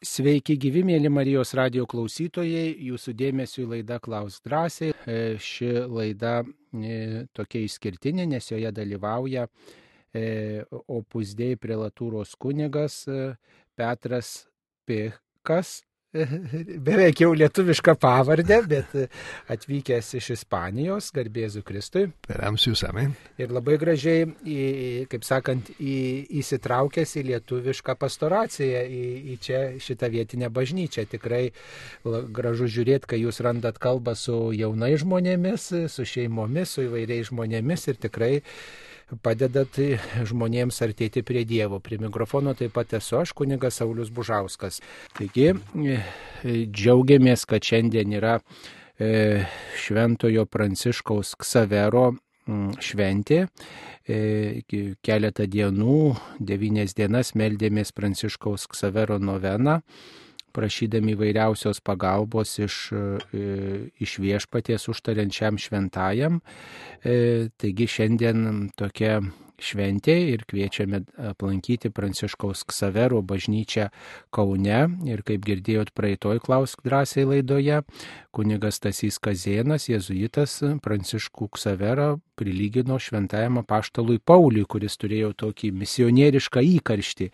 Sveiki gyvi, mėly Marijos radio klausytojai, jūsų dėmesio į laidą Klaus drąsiai. E, ši laida e, tokia išskirtinė, nes joje dalyvauja e, opusdėjai prelatūros kunigas Petras Pikas beveik jau lietuvišką pavardę, bet atvykęs iš Ispanijos, garbėzu Kristui. Ramsius, amen. Ir labai gražiai, į, kaip sakant, į, įsitraukęs į lietuvišką pastoraciją, į, į čia šitą vietinę bažnyčią. Tikrai gražu žiūrėti, kai jūs randat kalbą su jaunai žmonėmis, su šeimomis, su įvairiais žmonėmis ir tikrai padedat žmonėms artėti prie Dievo. Prie mikrofono taip pat esu aš, kunigas Saulis Bužauskas. Taigi, džiaugiamės, kad šiandien yra e, Šventojo Pranciškaus Ksavero šventė. E, keletą dienų, devynias dienas meldėmės Pranciškaus Ksavero noveną prašydami įvairiausios pagalbos iš, e, iš viešpaties užtariančiam šventajam. E, taigi šiandien tokia šventė ir kviečiame aplankyti Pranciškaus Ksavero bažnyčią Kaune. Ir kaip girdėjot praeitoj klausk drąsiai laidoje, kunigas Tasys Kazėnas, jėzuitas Pranciškų Ksaverą prilygino šventajam apaštalui Pauliui, kuris turėjo tokį misionierišką įkarštį.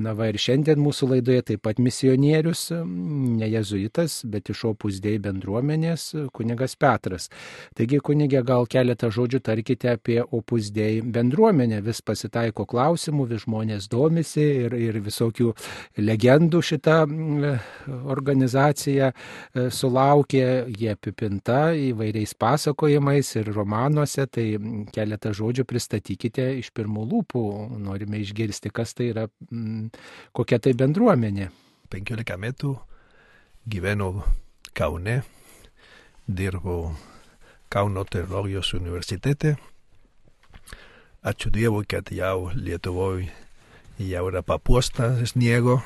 Na va ir šiandien mūsų laidoje taip pat misionierius, ne jezuitas, bet iš opusdėjai bendruomenės, kunigas Petras. Taigi, kunigė, gal keletą žodžių tarkite apie opusdėjai bendruomenę. Vis pasitaiko klausimų, vis žmonės domisi ir, ir visokių legendų šitą organizaciją e, sulaukė, jie apipinta įvairiais pasakojimais ir romanuose. Tai tai keletą žodžių pristatykite iš pirmų lūpų. Norime išgirsti, kas tai yra, kokia tai bendruomenė. 15 metų gyvenau Kaune, dirbau Kauno teologijos universitete. Ačiū Dievui, kad jau Lietuvoje jau yra papuosta sniego.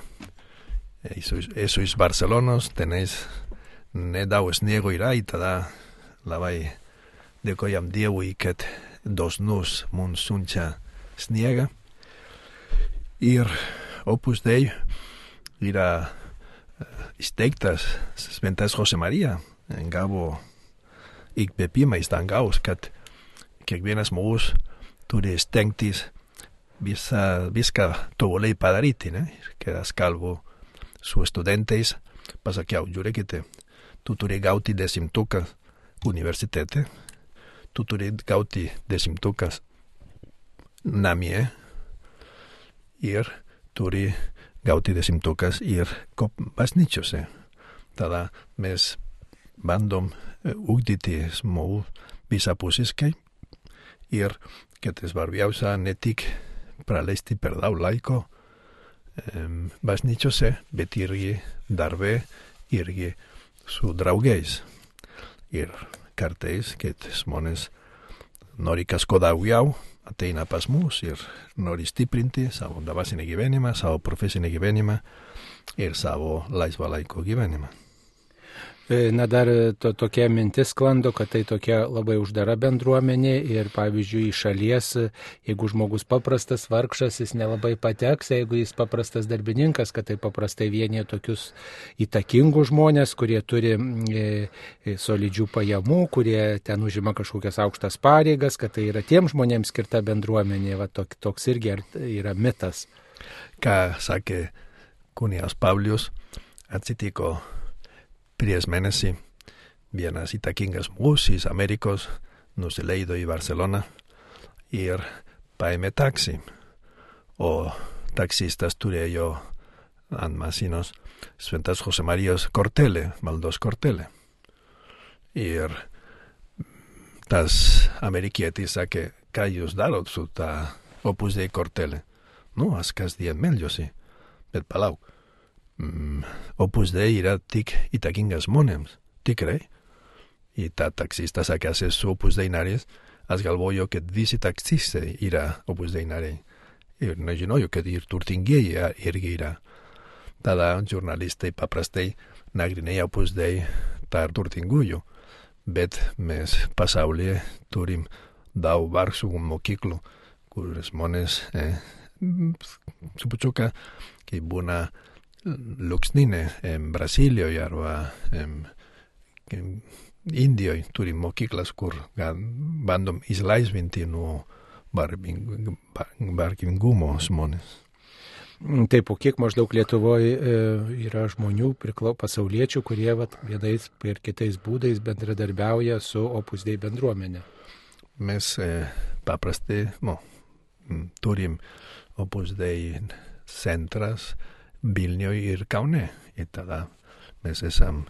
Esu, esu iš Barcelonos, tenéis nedaug sniego yra y tada labai dėkojam Dievui, kad dosnus mums siunčia sniegą. Ir Opus Dei yra įsteigtas Sventas Jose Marija, gavo įkvėpimą iš dangaus, kad kiekvienas žmogus turi stengtis visą, viską tobulai padaryti. Ne? Ir kai aš kalbu su studentais, pasakiau, žiūrėkite, tu turi gauti dešimtuką universitete, tu turi gauti dešimtukas namie ir turi gauti dešimtukas ir bažnyčiose. Tada mes bandom e, ugdyti žmogų visapusiškai ir, que tes barbiausa netik pralesti perdaulaiko. Em, bas nitxo se, darbe, irgie, su draugeiz. Ir karteiz, ket smones nori kasko dauiau, ateina pasmus, ir nori stiprinti, sabo dabasine gibenima, sabo profesine gibenima, ir sabo laiz balaiko E, na dar to, tokia mintis klando, kad tai tokia labai uždara bendruomenė ir pavyzdžiui iš šalies, jeigu žmogus paprastas vargšas, jis nelabai pateks, jeigu jis paprastas darbininkas, kad tai paprastai vienė tokius įtakingus žmonės, kurie turi e, e, solidžių pajamų, kurie ten užima kažkokias aukštas pareigas, kad tai yra tiem žmonėms skirta bendruomenė, va, tok, toks irgi yra mitas. Ką sakė Kunijas Paulius, atsitiko prieš mėnesį vienas įtakingas mūsis Amerikos nusileido į Barcelona. Ir paėmė taksi, o taksistas turėjo ant mašinos Sventas Jose Marijos kortelė, maldos kortelė. Ir tas amerikietis sakė, ką jūs darot su tą opus dei kortelė? Nu, aš kasdien meldžiuosi, bet palauk, mm, opus dei yra tik įtakingas žmonėms, tikrai. I ta taksista sakė, aš esu opus dei narės, aš galvoju, kad visi taksistai yra opus dei nariai. Ir nežinoju, kad ir turtingieji irgi yra. Tada žurnalistai paprastai nagrinėja opus dei tarp turtingųjų, bet mes pasaulyje turim daug vargsų mokyklų, kur žmonės, eh, supučiu, kai būna Luksninė Brazilijoje arba Indijoje turim mokyklas, kur bandom išlaisvinti nuo bargingumo žmonės. Taip, o kiek maždaug Lietuvoje yra žmonių, priklau, pasauliečių, kurie vat, vienais ir kitais būdais bendradarbiauja su Opus Dei bendruomenė? Mes e, paprastai no, turim Opus Dei centras Vilniuje ir Kaune. Ir tada mes esam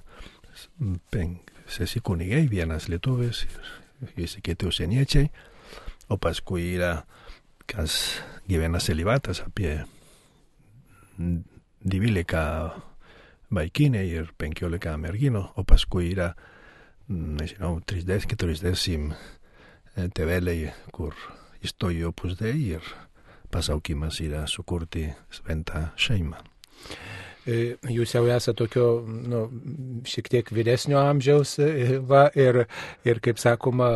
šeši kunigai, vienas lietuvis ir visi kiti užsieniečiai, o paskui yra kas gyvena celibatas apie 12 vaikinai ir 15 merginų, o paskui yra, nežinau, 30-40 tėveliai, kur įstojo opus dei ir pasaukimas yra sukurti sventą šeimą. E, jūs jau esate tokio, nu, šiek tiek vyresnio amžiaus, e, va, ir, ir kaip sakoma,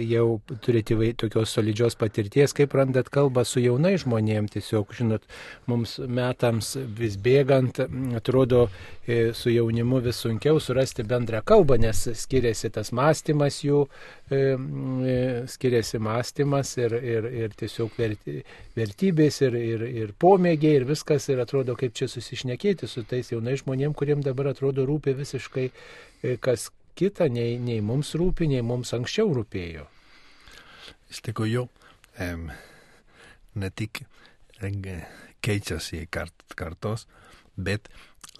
jau turite tokios solidžios patirties, kaip randat kalbą su jaunai žmonėm, tiesiog, žinot, mums metams vis bėgant, atrodo, e, su jaunimu vis sunkiau surasti bendrą kalbą, nes skiriasi tas mąstymas jų, skiriasi mąstymas ir, ir, ir tiesiog vertybės ir, ir, ir pomėgiai ir viskas ir atrodo, kaip čia susišnekėti su tais jaunais žmonėm, kuriem dabar atrodo rūpi visiškai e, kas kita, nei, nei mums rūpi, nei mums anksčiau rūpėjo. Iš tikrųjų, um, ne tik keičiasi kart, kartos, bet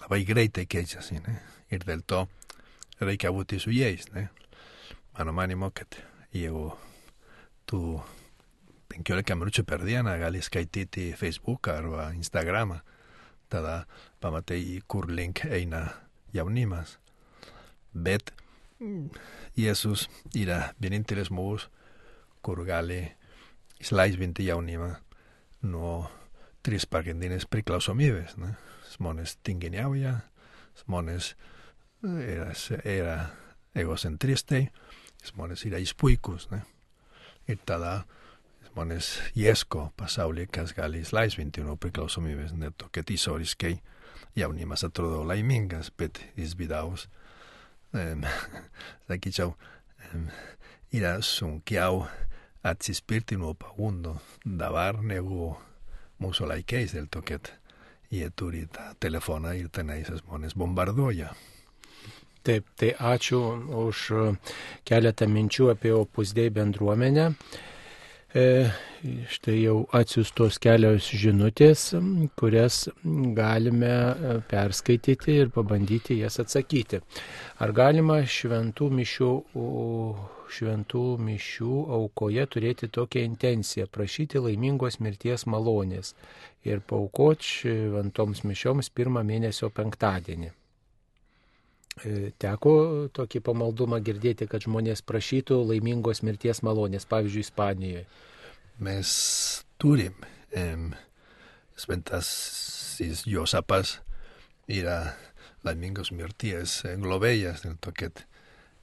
labai greitai keičiasi. Ne? Ir dėl to reikia būti su jais. Ne? Mano manimo, kad jeigu tu 15 minučių per dieną gali skaityti Facebook arba Instagramą, tada pamatai, kur link eina jaunimas. Bet Jėzus yra vienintelis žmogus, kur gali išlaisvinti jaunimą nuo tris pagrindinės priklausomybės. Ne? Žmonės tinginiauja, žmonės yra, yra egocentristai, žmonės yra išpuikus. Ne? Ir tada žmonės ieško pasaulyje, kas gali išlaisvinti nuo priklausomybės, net to, kad išoriškai jaunimas atrodo laimingas, bet iš vidaus, um, sakyčiau, um, yra sunkiau atsispirti nuo pagundo dabar negu mūsų laikais, dėl to, kad jie turi tą telefoną ir tenais žmonės bombarduoja. Taip, tai ačiū už keletą minčių apie opusdėjų bendruomenę. E, štai jau atsiustos kelios žinutės, kurias galime e, perskaityti ir pabandyti jas atsakyti. Ar galima šventų mišių, šventų mišių aukoje turėti tokią intenciją - prašyti laimingos mirties malonės ir paukoti šventoms mišioms pirmą mėnesio penktadienį? E, teko tokį pamaldumą girdėti, kad žmonės prašytų laimingos mirties malonės, pavyzdžiui, Ispanijoje. Mes turim em, šventasis Josapas yra laimingos mirties globėjas, dėl to, kad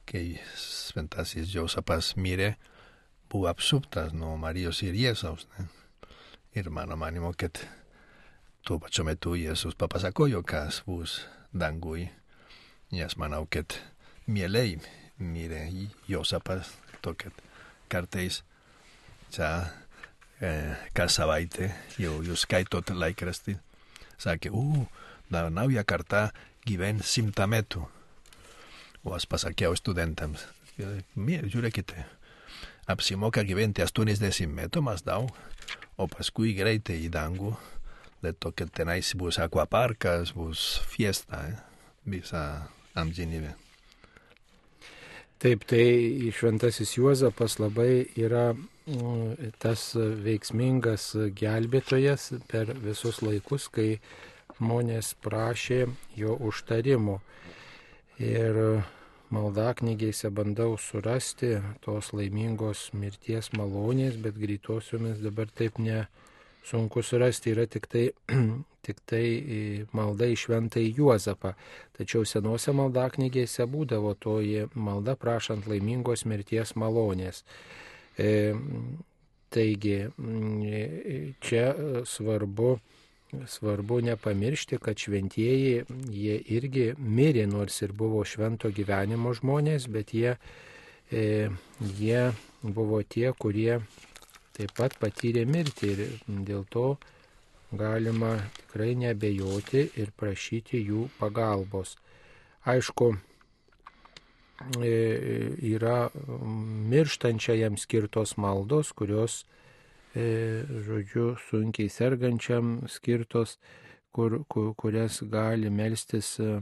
kai šventasis Josapas mirė, buvo apsuptas nuo Marijos ir Jėzaus. Ne? Ir mano manimo, kad tuo pačiu metu Jėzus papasakojo, kas bus dangui nes manau, kad mieliai mirė Josapas, to, kad kartais čia e, kas savaitę jau jūs skaitot laikrastį, sakė, u, da, nauja karta gyven šimtą metų. O aš pasakiau studentams, žiūrėkite, apsimoka gyventi 80 metų maždaug, o paskui greitai į dangų, dėl to, kad tenais bus akvaparkas, bus fiesta, eh? visa amžinybė. Taip, tai šventasis Juozapas labai yra mm, tas veiksmingas gelbėtojas per visus laikus, kai žmonės prašė jo užtarimo. Ir maldaknygėse bandau surasti tos laimingos mirties malonės, bet greitosiomis dabar taip ne sunku surasti, yra tik tai tik tai malda į šventąjį Juozapą. Tačiau senose maldaknygėse būdavo toji malda prašant laimingos mirties malonės. E, taigi, čia svarbu svarbu nepamiršti, kad šventieji, jie irgi mirė, nors ir buvo švento gyvenimo žmonės, bet jie, e, jie buvo tie, kurie taip pat patyrė mirtį ir dėl to galima tikrai nebejoti ir prašyti jų pagalbos. Aišku, e, yra mirštančiajam skirtos maldos, kurios E, žodžiu, sunkiai sergančiam skirtos, kur, kur, kurias gali melstis e,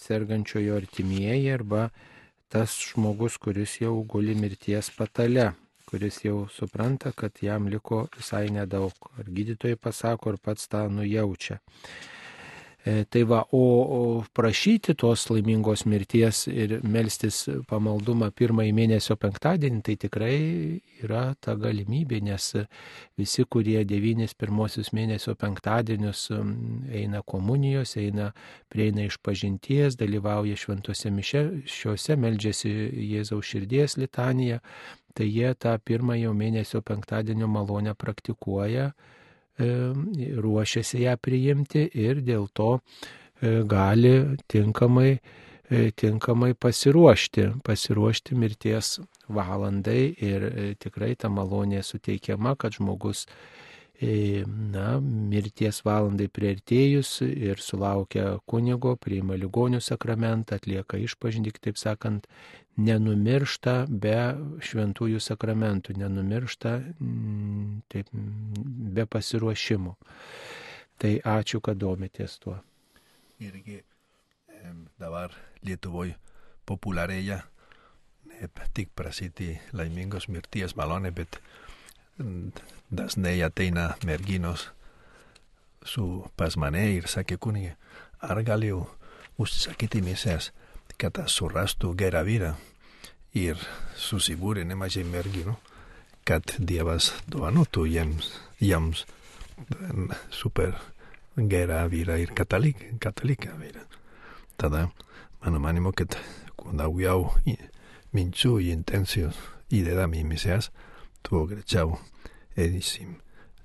sergančiojo artimieji arba tas žmogus, kuris jau guli mirties patale, kuris jau supranta, kad jam liko visai nedaug. Ar gydytojai pasako, ar pats tą nujaučia. E, tai va, o, prašyti tos laimingos mirties ir melstis pamaldumą pirmąjį mėnesio penktadienį, tai tikrai yra ta galimybė, nes visi, kurie devynis pirmosius mėnesio penktadienius eina komunijos, eina prieina iš pažinties, dalyvauja šventose mišiuose, meldžiasi Jėzaus širdies litaniją, tai jie tą pirmąjį mėnesio penktadienio malonę praktikuoja ruošiasi ją priimti ir dėl to e, gali tinkamai, e, tinkamai pasiruošti, pasiruošti mirties valandai ir e, tikrai ta malonė suteikiama, kad žmogus na, mirties valandai prieartėjus ir sulaukia kunigo, priima ligonių sakramentą, atlieka išpažinti, taip sakant, nenumiršta be šventųjų sakramentų, nenumiršta mm, taip, be pasiruošimo. Tai ačiū, kad domitės tuo. Irgi dabar Lietuvoje populiarėja tik prašyti laimingos mirties malonę, bet dažnai ateina merginos su pas mane ir sakė kunigė, ar galiu užsakyti misės kad surastų gerą vyrą ir susibūrė nemažai merginų, kad Dievas dovanotų jiems, jiems super gerą vyrą ir katalik, kataliką vyrą. Tada, mano manimo, kad kuo daugiau minčių intencijos įdedam į misijas, tuo greičiau eisim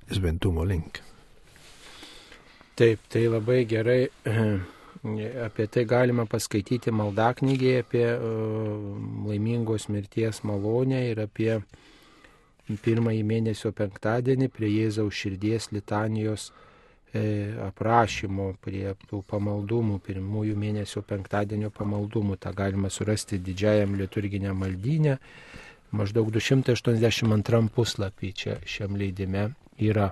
šventumo link. Taip, tai labai gerai Apie tai galima paskaityti maldaknygėje apie laimingos mirties malonę ir apie pirmąjį mėnesio penktadienį prie Jėzaus širdies litanijos e, aprašymo, prie tų pamaldumų, pirmųjų mėnesio penktadienio pamaldumų. Ta galima surasti didžiajam liturginiam maldynė, maždaug 282 puslapį čia šiam leidime yra.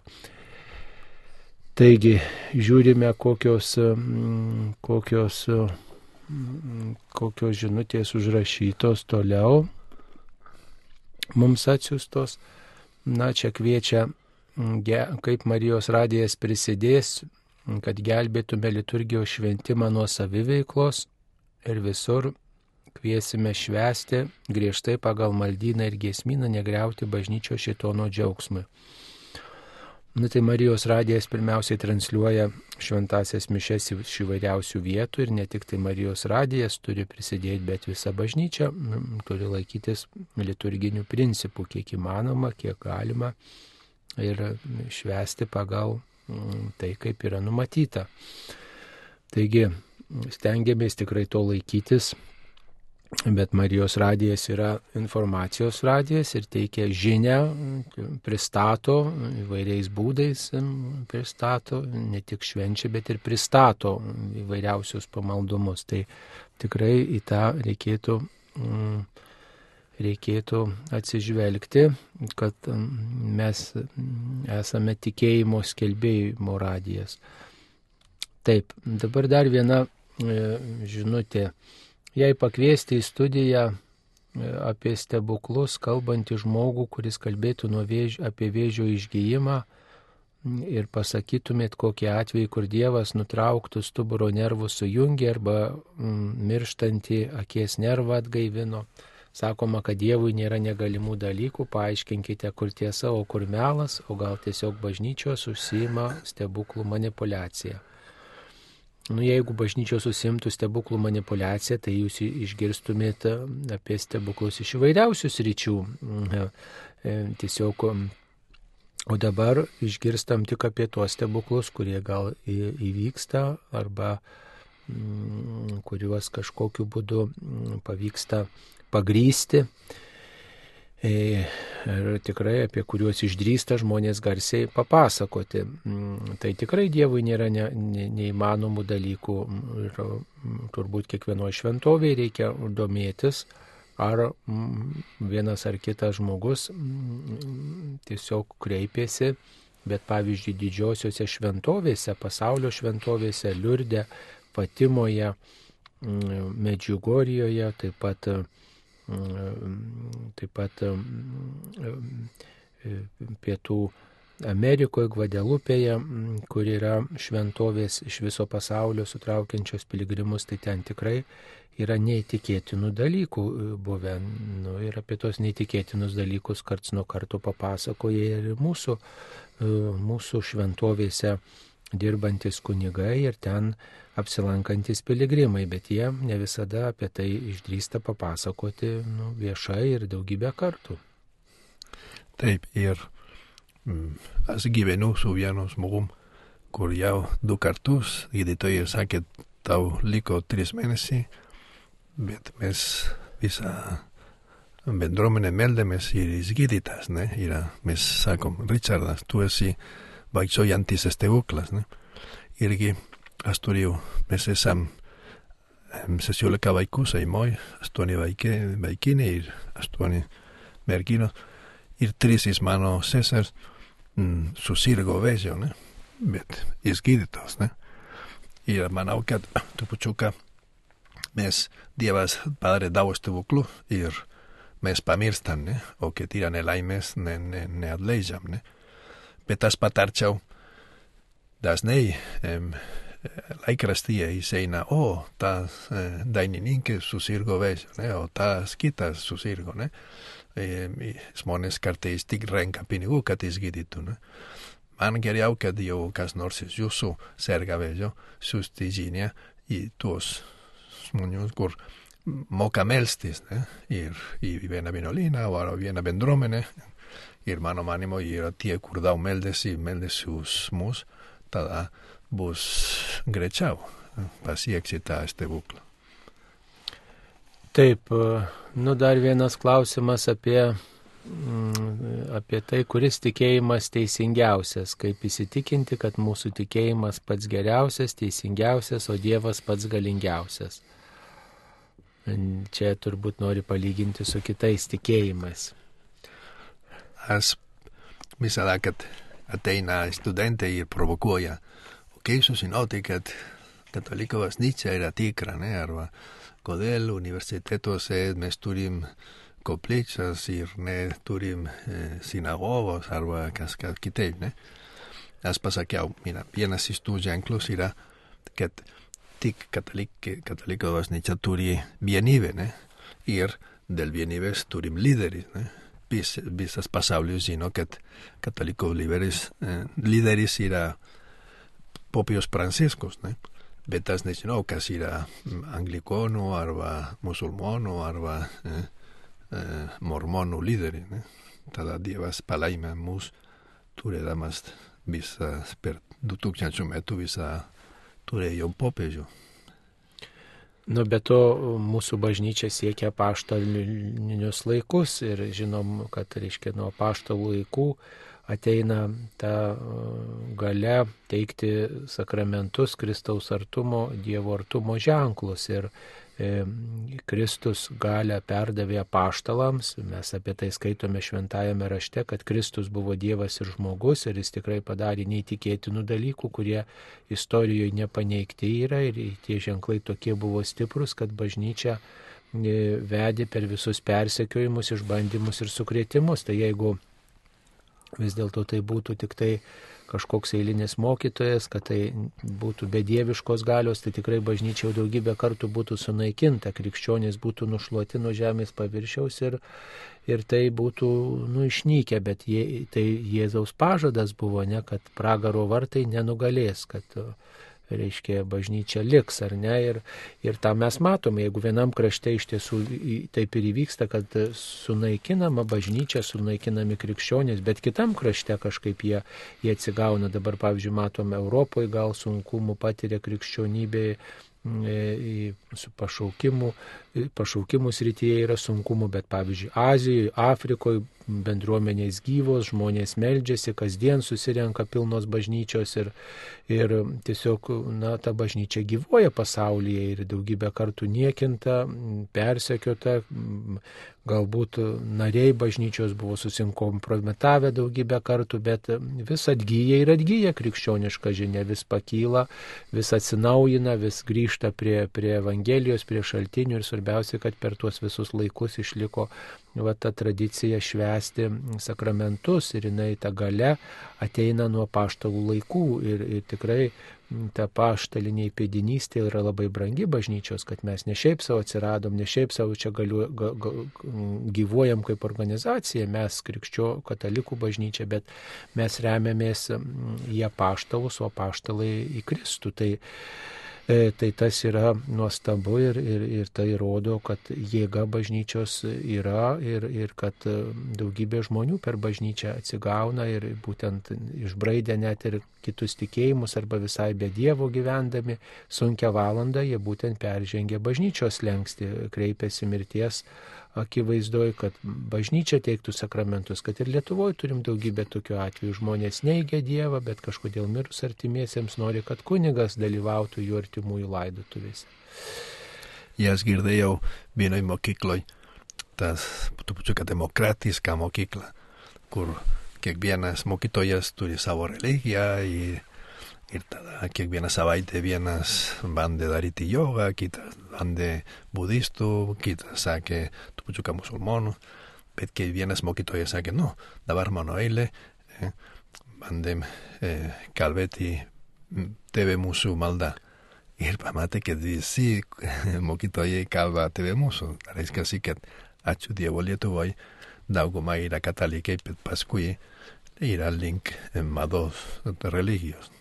Taigi žiūrime, kokios, mm, kokios, mm, kokios žinutės užrašytos toliau mums atsiustos. Na, čia kviečia, mm, kaip Marijos radijas prisidės, kad gelbėtume liturgijos šventimą nuo saviveiklos ir visur kviesime švesti griežtai pagal maldyną ir giesmyną negriauti bažnyčio šitono džiaugsmui. Nu tai Marijos radijas pirmiausiai transliuoja šventasias mišes iš įvairiausių vietų ir ne tik tai Marijos radijas turi prisidėti, bet visa bažnyčia turi laikytis liturginių principų, kiek įmanoma, kiek galima ir švesti pagal tai, kaip yra numatyta. Taigi stengiamės tikrai to laikytis Bet Marijos radijas yra informacijos radijas ir teikia žinę, pristato įvairiais būdais, pristato, ne tik švenčia, bet ir pristato įvairiausius pamaldumus. Tai tikrai į tą reikėtų, mm, reikėtų atsižvelgti, kad mes esame tikėjimo skelbėjimo radijas. Taip, dabar dar viena e, žinutė jai pakviesti į studiją e, apie stebuklus, kalbantį žmogų, kuris kalbėtų vėž, apie vėžio išgyjimą ir pasakytumėt kokį atvejį, kur Dievas nutrauktų stuburo nervų sujungį arba mirštantį akies nervą atgaivino. Sakoma, kad Dievui nėra negalimų dalykų, paaiškinkite, kur tiesa, o kur melas, o gal tiesiog bažnyčios užsima stebuklų manipulacija. Nu, jeigu bažnyčios susimtų stebuklų manipulaciją, tai jūs išgirstumėte apie stebuklus iš įvairiausių sričių. Mhm. E, tiesiog O dabar išgirstam tik apie tuos stebuklus, kurie gal įvyksta arba kuriuos kažkokiu būdu pavyksta pagrysti. E, ir tikrai apie kuriuos išdrįsta žmonės garsiai papasakoti. Mm, tai tikrai Dievui nėra ne, ne, neįmanomų dalykų ir turbūt kiekvienoje šventovėje reikia domėtis ar mm, vienas ar kitas žmogus mm, tiesiog kreipėsi, bet pavyzdžiui didžiosiuose šventovėse, pasaulio šventovėse, Liurde, Patimoje, mm, Medžiugorijoje, taip pat, taip pat pietų Amerikoje, Gvadelupėje, kur yra šventovės iš viso pasaulio sutraukiančios piligrimus, tai ten tikrai yra neįtikėtinų dalykų e, buvę. Nu, ir apie tos neįtikėtinus dalykus karts nuo karto papasakoja ir mūsų, e, mūsų šventovėse dirbantis kunigai ir ten apsilankantis piligrimai, bet jie ne visada apie tai išdrįsta papasakoti nu, viešai ir daugybę kartų. Taip, ir mm, aš gyvenu su vienu žmogum, kur jau du kartus gydytojai sakė, tau liko trys mėnesiai bet mes visą bendruomenę meldėmės ir jis gydytas, ne? Ir mes sakom, Richardas, tu esi Vagy so jantis este uklas, ne? Irgi asturiu mese sam mese sioleka vaikusa imoi, astuani vaike, vaikine, ir astuani merkino, ir trisis mano Cesar, mm, su sirgo vejo, ne? Bet izgiditos, ne? Ir manaukat tupučuka mes dievas padre davos tevuklu ir mes pamirstan, ne? O ke tiran elaimes ne, ne, ne adlejam, ne? Bet aš patarčiau dažnai em, laikrastyje išeina, o, tas e, dainininkė susirgo vėžiu, ne? o tas kitas susirgo. Ne? E, žmonės kartais tik renka pinigų, kad išgydytų. Ne? Man geriau, kad jau kas nors iš jūsų serga vėžiu, siūsti žinią į tuos žmonių, kur moka melstis, ne? ir į vieną vienuolyną o vieną bendruomenę. Ir mano manimo yra tie, kur daug meldėsi, meldėsi už mus, tada bus greičiau pasieksi tą stebuklą. Taip, nu dar vienas klausimas apie, mm, apie tai, kuris tikėjimas teisingiausias, kaip įsitikinti, kad mūsų tikėjimas pats geriausias, teisingiausias, o Dievas pats galingiausias. Čia turbūt nori palyginti su kitais tikėjimais. has misaleket Ateina estudiante y provocuoja. Okei, su sinootiket katolikovas Nietzsche era tikra, ne, arva. Kodel universiteto se me studium kopličas ir ne turim eh, sinagogos arva kaskat kitei, ne. As pasa kiau, mira, vienas istuja inclusira ket tik katolik, katoliko vas Nietzsche turi bienive, ne. Ir del bienives turim lideris, ne. Vis, visas pasaulis žino, kad kataliko lyderis, eh, lyderis yra popijos pranciškus, ne? Bet aš nežinau, kas yra anglikonų arba musulmonų arba eh, eh, mormonų lyderiai, ne? Tada Dievas palaimė mus, turėdamas visą, per 2000 metų visą turėjo popiežių. Nu, bet to mūsų bažnyčia siekia paštalinius laikus ir žinom, kad, reiškia, nuo paštalų laikų ateina ta gale teikti sakramentus Kristaus artumo, Dievo artumo ženklus. Ir Kristus galę perdavė paštalams, mes apie tai skaitome šventajame rašte, kad Kristus buvo Dievas ir žmogus ir jis tikrai padarė neįtikėtinų dalykų, kurie istorijoje nepaneigti yra ir tie ženklai tokie buvo stiprus, kad bažnyčia e, vedė per visus persekiojimus, išbandymus ir sukrėtimus. Tai jeigu vis dėlto tai būtų tik tai kažkoks eilinis mokytojas, kad tai būtų bedieviškos galios, tai tikrai bažnyčia jau daugybę kartų būtų sunaikinta, krikščionys būtų nušluoti nuo žemės paviršiaus ir, ir tai būtų nu, išnykę, bet jie, tai Jėzaus pažadas buvo, ne, kad pragaro vartai nenugalės, kad reiškia, bažnyčia liks ar ne. Ir, ir tą mes matome, jeigu vienam krašte iš tiesų taip ir įvyksta, kad sunaikinama bažnyčia, sunaikinami krikščionys, bet kitam krašte kažkaip jie, jie atsigauna. Dabar, pavyzdžiui, matome Europoje gal sunkumų patiria krikščionybė E, su pašaukimu, pašaukimų srityje yra sunkumų, bet pavyzdžiui, Azijoje, Afrikoje bendruomenės gyvos, žmonės meldžiasi, kasdien susirenka pilnos bažnyčios ir, ir tiesiog, na, ta bažnyčia gyvoja pasaulyje ir daugybę kartų niekinta, persekiota, galbūt nariai bažnyčios buvo susinkompromitavę daugybę kartų, bet vis atgyja ir atgyja krikščioniška žinia, vis pakyla, vis atsinaujina, vis grįžta prie, prie Evangelijos, prie šaltinių ir svarbiausia, kad per tuos visus laikus išliko va, ta tradicija švesti sakramentus ir jinai ta gale ateina nuo paštalų laikų ir, ir tikrai ta paštaliniai pėdinystė yra labai brangi bažnyčios, kad mes ne šiaip savo atsiradom, ne šiaip savo čia galiu, ga, ga, gyvuojam kaip organizacija, mes krikščio katalikų bažnyčia, bet mes remiamės į paštalus, o paštalai į Kristų. Tai, tai tas yra nuostabu ir, ir, ir tai rodo, kad jėga bažnyčios yra ir, ir kad e, daugybė žmonių per bažnyčią atsigauna ir būtent išbraidę net ir kitus tikėjimus arba visai be Dievo gyvendami sunkia valanda, jie būtent peržengia bažnyčios lengsti, kreipiasi mirties akivaizdoj, kad bažnyčia teiktų sakramentus, kad ir Lietuvoje turim daugybę tokių atvejų. Žmonės neigia Dievą, bet kažkodėl mirus artimiesiems nori, kad kunigas dalyvautų jų artimųjų laidotuvėse. Jas girdėjau vienoj mokykloj, tas trupučiuką demokratiška mokykla, kur kiekvienas mokytojas turi savo religiją ir Ir tada kiekvieną savaitę vienas bandė daryti jogą, kitas bandė budistų, kitas sakė trupučiuką musulmonų, bet kai vienas mokytojas sakė, nu, dabar mano eilė, eh, bandėm eh, kalbėti tėvė mūsų malda. Ir pamatė, kad visi mokytojai kalba tėvė mūsų. Tai reiškia, kad ačiū Dievo Lietuvoje, dauguma yra katalikai, bet paskui yra link mados religijos.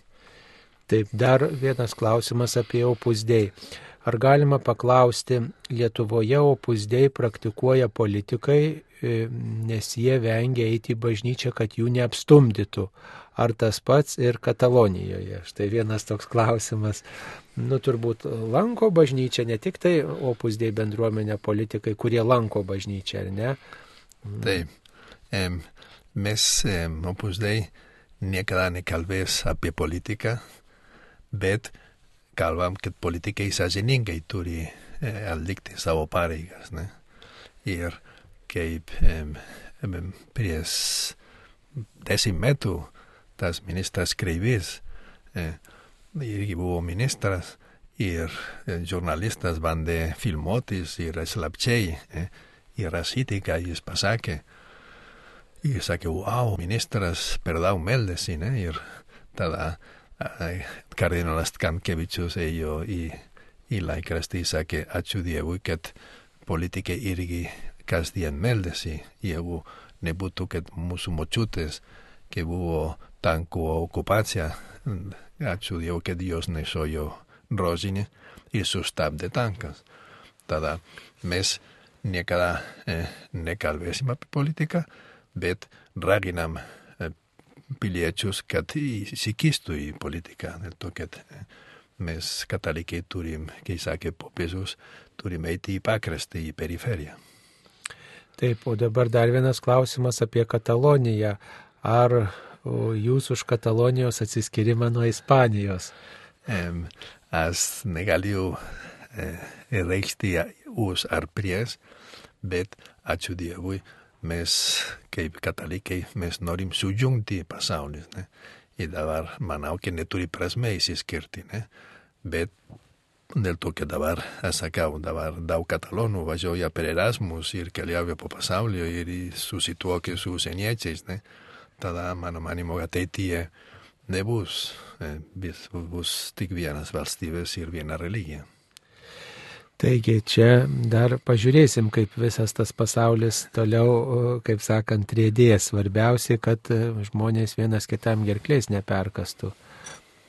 Taip, dar vienas klausimas apie opusdėjai. Ar galima paklausti, Lietuvoje opusdėjai praktikuoja politikai, e, nes jie vengia eiti į bažnyčią, kad jų neapstumdytų. Ar tas pats ir Katalonijoje? Štai vienas toks klausimas. Nu, turbūt lanko bažnyčią, ne tik tai opusdėjai bendruomenė politikai, kurie lanko bažnyčią, ar ne? Taip. Mes opusdėjai niekada nekalbės apie politiką, bet kalbam, kad politikai sąžiningai turi e, atlikti savo pareigas. Ne? Ir kaip e, prieš dešimt metų tas ministras Kreivys irgi buvo ministras ir žurnalistas bandė filmuotis ir slapčiai e, įrašyti, ką jis pasakė. Ir sakė, wow, ministras per daug meldėsi, ne? Ir tada kardinolas Stankevičius ėjo į, į laikrastį sakė, ačiū Dievui, kad politikai irgi kasdien meldėsi, jeigu nebūtų, kad mūsų močiutės, kai buvo tankų okupacija, ačiū Dievui, kad Dievas nešojo rožinį ir sustabdė tankas. Tada mes niekada eh, nekalbėsim apie politiką, bet raginam piliečius, kad įsikistų į politiką. Dėl to, kad mes katalikai turim, kai sakė popiežius, turim eiti į pakrastį, į periferiją. Taip, o dabar dar vienas klausimas apie Kataloniją. Ar jūs už Katalonijos atsiskyrimą nuo Ispanijos? Aš negaliu e, reikšti už ar prieš, bet ačiū Dievui, mes kaip katalikai mes norim sujungti pasaulį. Ne? Ir dabar manau, kad neturi prasme įsiskirti. Ne? Bet dėl to, kad dabar, aš sakau, dabar daug katalonų važiuoja per Erasmus ir keliauja po pasaulio ir susituokia su užsieniečiais. Ne? Tada, mano manimo, ateityje nebus, eh, bus, bus tik vienas valstybės ir viena religija. Taigi čia dar pažiūrėsim, kaip visas tas pasaulis toliau, kaip sakant, rėdės. Svarbiausia, kad e, žmonės vienas kitam gerklės neperkastų.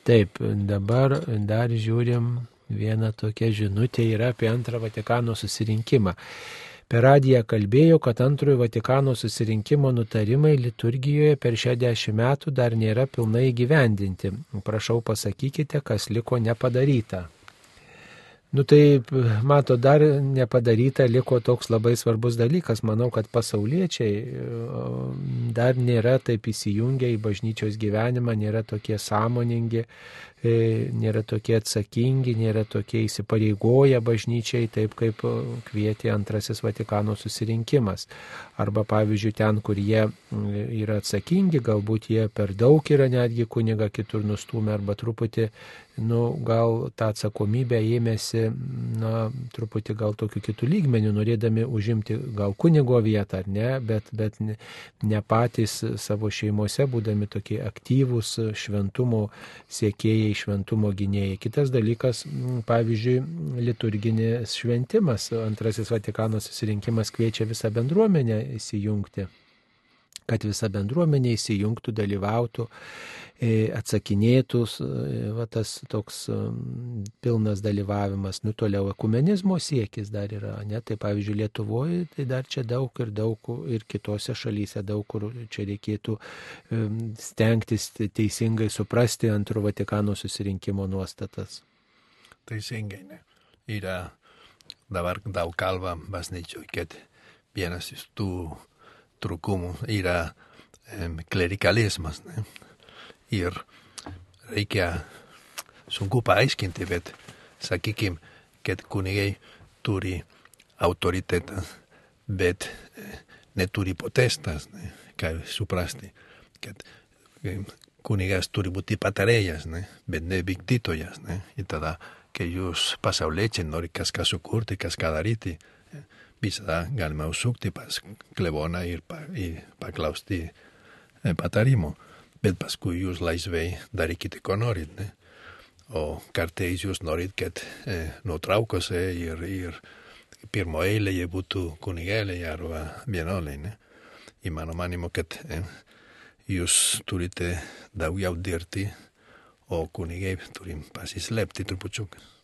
Taip, dabar dar žiūrim vieną tokią žinutę yra apie antrą Vatikano susirinkimą. Per radiją kalbėjo, kad antrojo Vatikano susirinkimo nutarimai liturgijoje per šią dešimt metų dar nėra pilnai gyvendinti. Prašau pasakykite, kas liko nepadaryta. Nu tai, mato, dar nepadaryta liko toks labai svarbus dalykas. Manau, kad pasauliečiai dar nėra taip įsijungę į bažnyčios gyvenimą, nėra tokie sąmoningi, nėra tokie atsakingi, nėra tokie įsipareigoję bažnyčiai, taip kaip kvietė antrasis Vatikano susirinkimas. Arba pavyzdžiui, ten, kur jie yra atsakingi, galbūt jie per daug yra netgi kuniga kitur nustumę arba truputį nu, gal tą atsakomybę ėmėsi, na, truputį gal tokiu kitų lygmenių, norėdami užimti gal kunigo vietą ar ne, bet, bet ne, ne patys savo šeimose, būdami tokie aktyvūs šventumo siekėjai, šventumo gynėjai. Kitas dalykas, pavyzdžiui, liturginis šventimas. Antrasis Vatikano susirinkimas kviečia visą bendruomenę įsijungti kad visa bendruomenė įsijungtų, dalyvautų E, atsakinėtų, e, va, tas toks pilnas dalyvavimas, nu toliau ekumenizmo siekis dar yra, ne, tai pavyzdžiui Lietuvoje, tai dar čia daug ir daug ir kitose šalyse daug kur čia reikėtų stengtis teisingai suprasti antro Vatikano susirinkimo nuostatas. Teisingai, ne. Yra dabar daug kalba bažnyčioje, kad vienas iš tų trūkumų yra klerikalizmas. Ne? ir reikia sunku paaiškinti, bet sakykim, kad kunigai turi autoritetą, bet eh, neturi potestas, ne, ką suprasti, kad eh, kunigas turi būti patarėjas, ne, bet ne vykdytojas. Ne, ir tada, kai jūs pasauliečiai nori kažką sukurti, kažką daryti, eh, visada galima užsukti pas kleboną ir, pa, ir paklausti patarimo bet paskui jūs laisvai darykite, ko norit. Ne? O kartais jūs norit, kad e, nuotraukose ir, ir pirmo eilėje būtų kunigėliai arba vienuoliai. Ne? Ir mano manimo, kad e, jūs turite daugiau dirbti, o kunigai turim pasislėpti trupučiuką.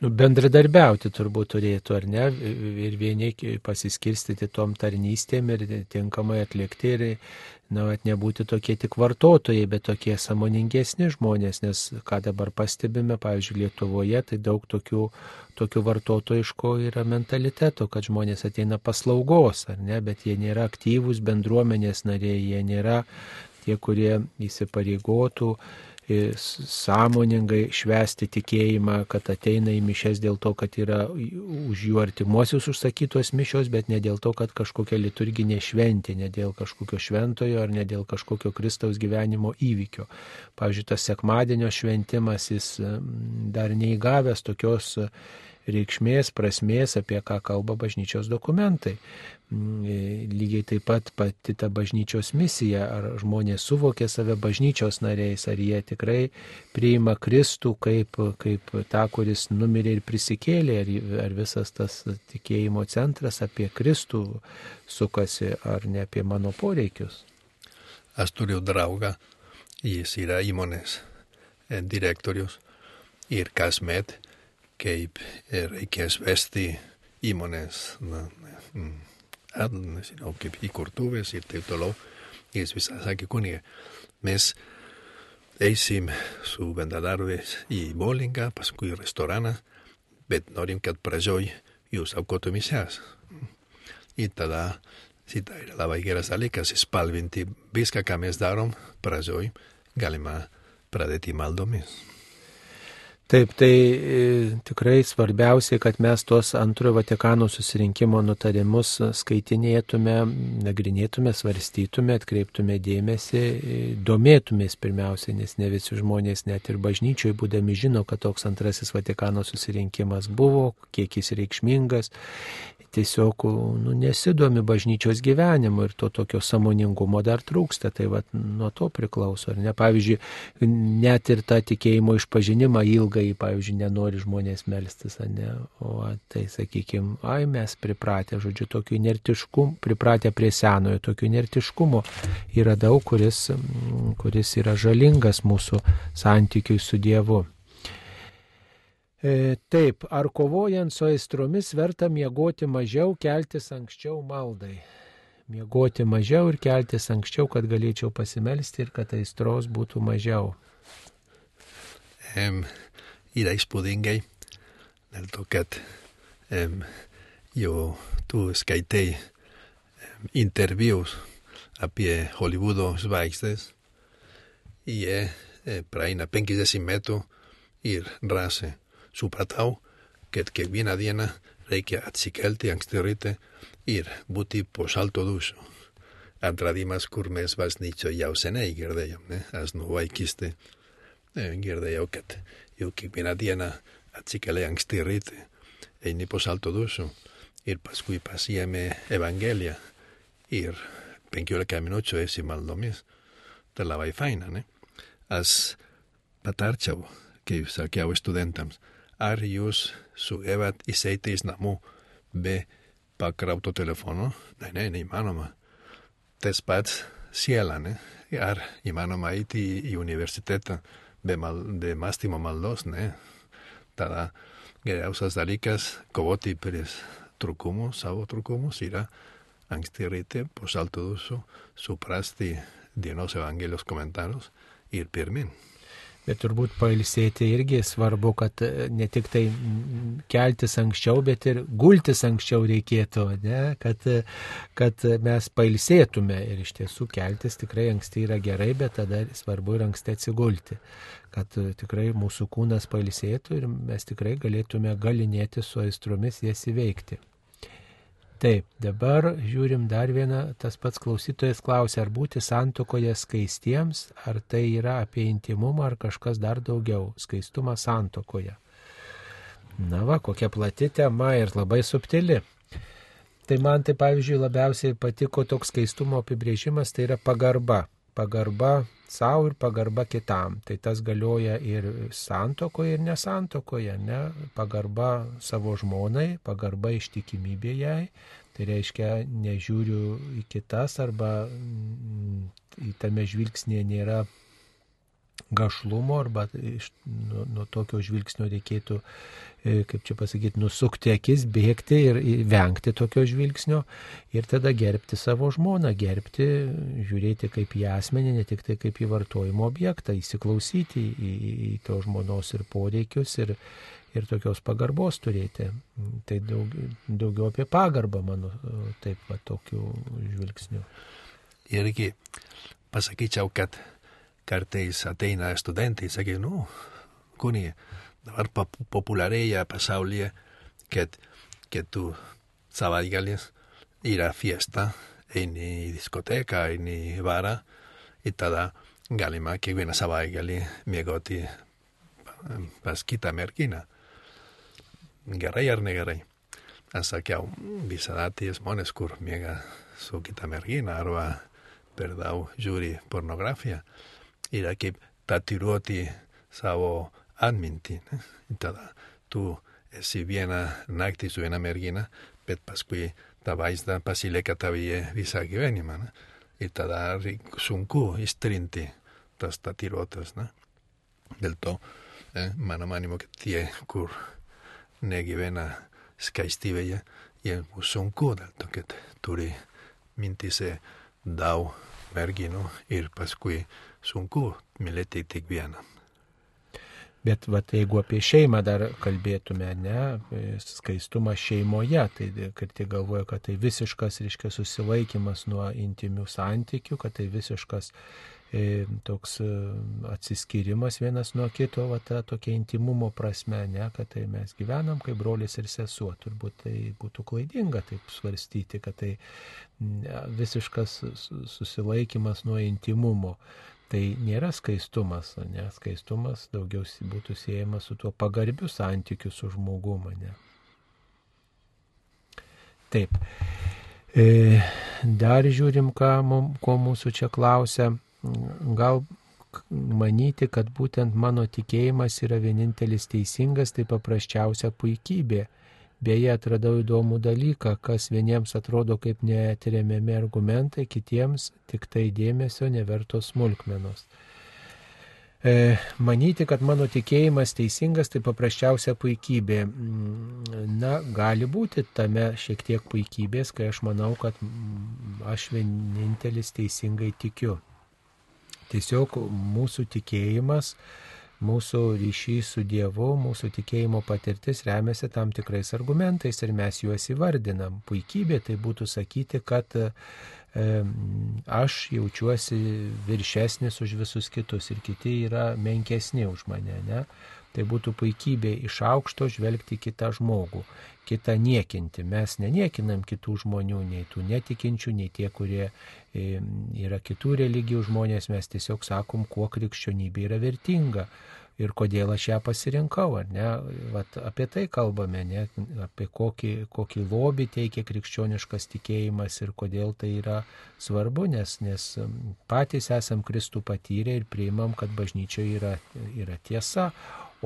Nu, bendradarbiauti turbūt turėtų, ar ne, ir vieni pasiskirstyti tom tarnystėm ir tinkamai atlikti ir na, at nebūti tokie tik vartotojai, bet tokie samoningesni žmonės, nes ką dabar pastebime, pavyzdžiui, Lietuvoje, tai daug tokių, tokių vartotojiško yra mentaliteto, kad žmonės ateina paslaugos, ar ne, bet jie nėra aktyvūs bendruomenės nariai, jie nėra tie, kurie įsipareigotų sąmoningai švesti tikėjimą, kad ateina į mišes dėl to, kad yra už jų artimuosius užsakytos mišios, bet ne dėl to, kad kažkokia liturginė šventė, ne dėl kažkokio šventojo ar ne dėl kažkokio Kristaus gyvenimo įvykio. Pavyzdžiui, tas sekmadienio šventimas jis dar neįgavęs tokios reikšmės, prasmės, apie ką kalba bažnyčios dokumentai. Mm, e, lygiai taip pat pati ta bažnyčios misija, ar žmonės suvokė save bažnyčios nariais, ar jie tikrai priima Kristų kaip, kaip tą, kuris numirė ir prisikėlė, ar, ar visas tas tikėjimo centras apie Kristų sukasi, ar ne apie mano poreikius. Aš turiu draugą, jis yra įmonės e, direktorius ir kasmet kaip reikės vesti įmonės, na, nežinau, kaip įkurtuvės ir taip toliau. Jis visą sakė, kunigė, mes eisim su bendradarbės į bowlingą, paskui į restoraną, bet norim, kad pradžioj jūs aukotų misės. Ir tada, šitą yra labai geras dalykas, spalvinti viską, ką mes darom, pradžioj galima pradėti maldomis. Taip, tai e, tikrai svarbiausia, kad mes tuos antrojo Vatikano susirinkimo nutarimus skaitinėtume, nagrinėtume, svarstytume, atkreiptume dėmesį, e, domėtumės pirmiausia, nes ne visi žmonės net ir bažnyčioje būdami žino, kad toks antrasis Vatikano susirinkimas buvo, kiek jis reikšmingas tiesiog nu, nesidomi bažnyčios gyvenimu ir to tokio samoningumo dar trūksta. Tai va, nuo to priklauso. Ar ne? Pavyzdžiui, net ir tą tikėjimo išpažinimą ilgai, pavyzdžiui, nenori žmonės melstis, ne? o tai, sakykime, ai mes pripratę, žodžiu, tokiu inertiškumu, pripratę prie senojo, tokiu inertiškumu yra daug, kuris, kuris yra žalingas mūsų santykiui su Dievu. E, taip, ar kovojant su aistromis verta miegoti mažiau, keltis anksčiau maldai? Miegoti mažiau ir keltis anksčiau, kad galėčiau pasimelsti ir kad aistros būtų mažiau. Um, yra įspūdingai dėl to, kad um, jau tu skaitai um, intervius apie Hollywoodo žvaigždės, jie eh, praeina 50 metrų ir rase supratau, kad kiekvieną dieną reikia atsikelti anksti ryte ir būti po šalto dušo. Atradimas, kur mes bažnyčioje jau seniai girdėjom, ne? Aš nuo vaikystė girdėjau, kad jau kiekvieną dieną atsikeli anksti ryte, eini po šalto dušo ir paskui pasiemi Evangeliją ir 15 minučių esi maldomis. Tai labai faina, ne? Aš patarčiau, kaip sakiau studentams, ar jūs sugebat įseiti į namų be pakrauto telefono? Ne, ne, neįmanoma. Tas pats siela, ne? Ar įmanoma eiti į universitetą be, mal, be mąstymo maldos, ne? Tada geriausias dalykas kovoti prieš trūkumus, savo trūkumus yra anksti ryte po salto dušo suprasti dienos evangelijos komentarus ir pirmin. Bet turbūt pailsėti irgi svarbu, kad e, ne tik tai keltis anksčiau, bet ir gultis anksčiau reikėtų, ne? Kad, e, kad mes pailsėtume ir iš tiesų keltis tikrai anksti yra gerai, bet tada svarbu ir anksti atsigulti, kad e, tikrai mūsų kūnas pailsėtų ir mes tikrai galėtume galinėti su aistromis jas įveikti. Taip, dabar žiūrim dar vieną, tas pats klausytojas klausia, ar būti santokoje skaistiems, ar tai yra apie intimumą, ar kažkas dar daugiau, skaistumą santokoje. Na va, kokia plati tema ir labai subtili. Tai man tai pavyzdžiui labiausiai patiko toks skaistumo apibrėžimas, tai yra pagarba. Pagarba savo ir pagarba kitam. Tai tas galioja ir santokoje, ir nesantokoje. Ne? Pagarba savo žmonai, pagarba ištikimybė jai, Tai reiškia, nežiūriu į kitas arba mm, į tame žvilgsnėje nėra gašlumo arba iš, nuo, nuo tokio žvilgsnio reikėtų, kaip čia pasakyti, nusukti akis, bėgti ir vengti tokio žvilgsnio ir tada gerbti savo žmoną, gerbti, žiūrėti kaip į asmenį, ne tik tai kaip į vartojimo objektą, įsiklausyti į, į, į to žmonos ir poreikius ir, ir tokios pagarbos turėti. Tai daug, daugiau apie pagarbą, mano, taip pat tokiu žvilgsniu. Irgi pasakyčiau, kad kartais ateina studentai, sakai, nu, kuni, dabar populiarėja pasaulyje, kad, kad tu savaitgalis yra fiesta, eini į diskoteką, eini į barą, ir tada galima kiekvieną savaitgalį miegoti pas kitą merginą gerai ar negerai. Aš sakiau, visada tie žmonės, kur miega su kita mergina arba per daug žiūri pornografiją, yra kaip tatiruoti savo atmintį. Ne? Ir tada tu esi vieną naktį su viena mergina, bet paskui ta vaizda pasilieka tavyje visą gyvenimą. Ne? Ir tada sunku ištrinti tas tatiruotas. Ne? Dėl to, eh, mano manimo, kad tie, kur negyvena skaistybėje, jiems bus sunku dėl to, kad turi mintise daug merginų ir paskui sunku mylėti tik vieną. Bet vat, jeigu apie šeimą dar kalbėtume, ne, skaistumą šeimoje, tai kad tai galvoja, kad tai visiškas, reiškia, susilaikimas nuo intimių santykių, kad tai visiškas E, toks e, atsiskyrimas vienas nuo kito, va ta tokia intimumo prasme, ne, kad tai mes gyvenam kaip brolis ir sesuo. Turbūt tai būtų klaidinga taip svarstyti, kad tai visiškas susilaikimas nuo intimumo. Tai nėra skaistumas, ne, skaistumas daugiausiai būtų siejamas su tuo pagarbiu santykiu su žmogumu. Ne. Taip. E, dar žiūrim, ką, ko mūsų čia klausia. Gal manyti, kad būtent mano tikėjimas yra vienintelis teisingas, tai paprasčiausia puikybė. Beje, atradau įdomų dalyką, kas vieniems atrodo kaip neatremiami argumentai, kitiems tik tai dėmesio nevertos smulkmenos. E, manyti, kad mano tikėjimas teisingas, tai paprasčiausia puikybė. Mm, na, gali būti tame šiek tiek puikybės, kai aš manau, kad mm, aš vienintelis teisingai tikiu. Tiesiog mūsų tikėjimas, mūsų ryšys su Dievu, mūsų tikėjimo patirtis remiasi tam tikrais argumentais ir mes juos įvardinam. Puikybė tai būtų sakyti, kad e, aš jaučiuosi viršesnis už visus kitus ir kiti yra menkesni už mane. Ne? Tai būtų puikybė iš aukšto žvelgti kitą žmogų, kitą niekinti. Mes neniekinam kitų žmonių, nei tų netikinčių, nei tie, kurie yra kitų religijų žmonės, mes tiesiog sakom, kuo krikščionybė yra vertinga ir kodėl aš ją pasirinkau, ar ne? Vat apie tai kalbame, ne? apie kokį, kokį lobį teikia krikščioniškas tikėjimas ir kodėl tai yra svarbu, nes, nes patys esam Kristų patyrę ir priimam, kad bažnyčioje yra, yra tiesa,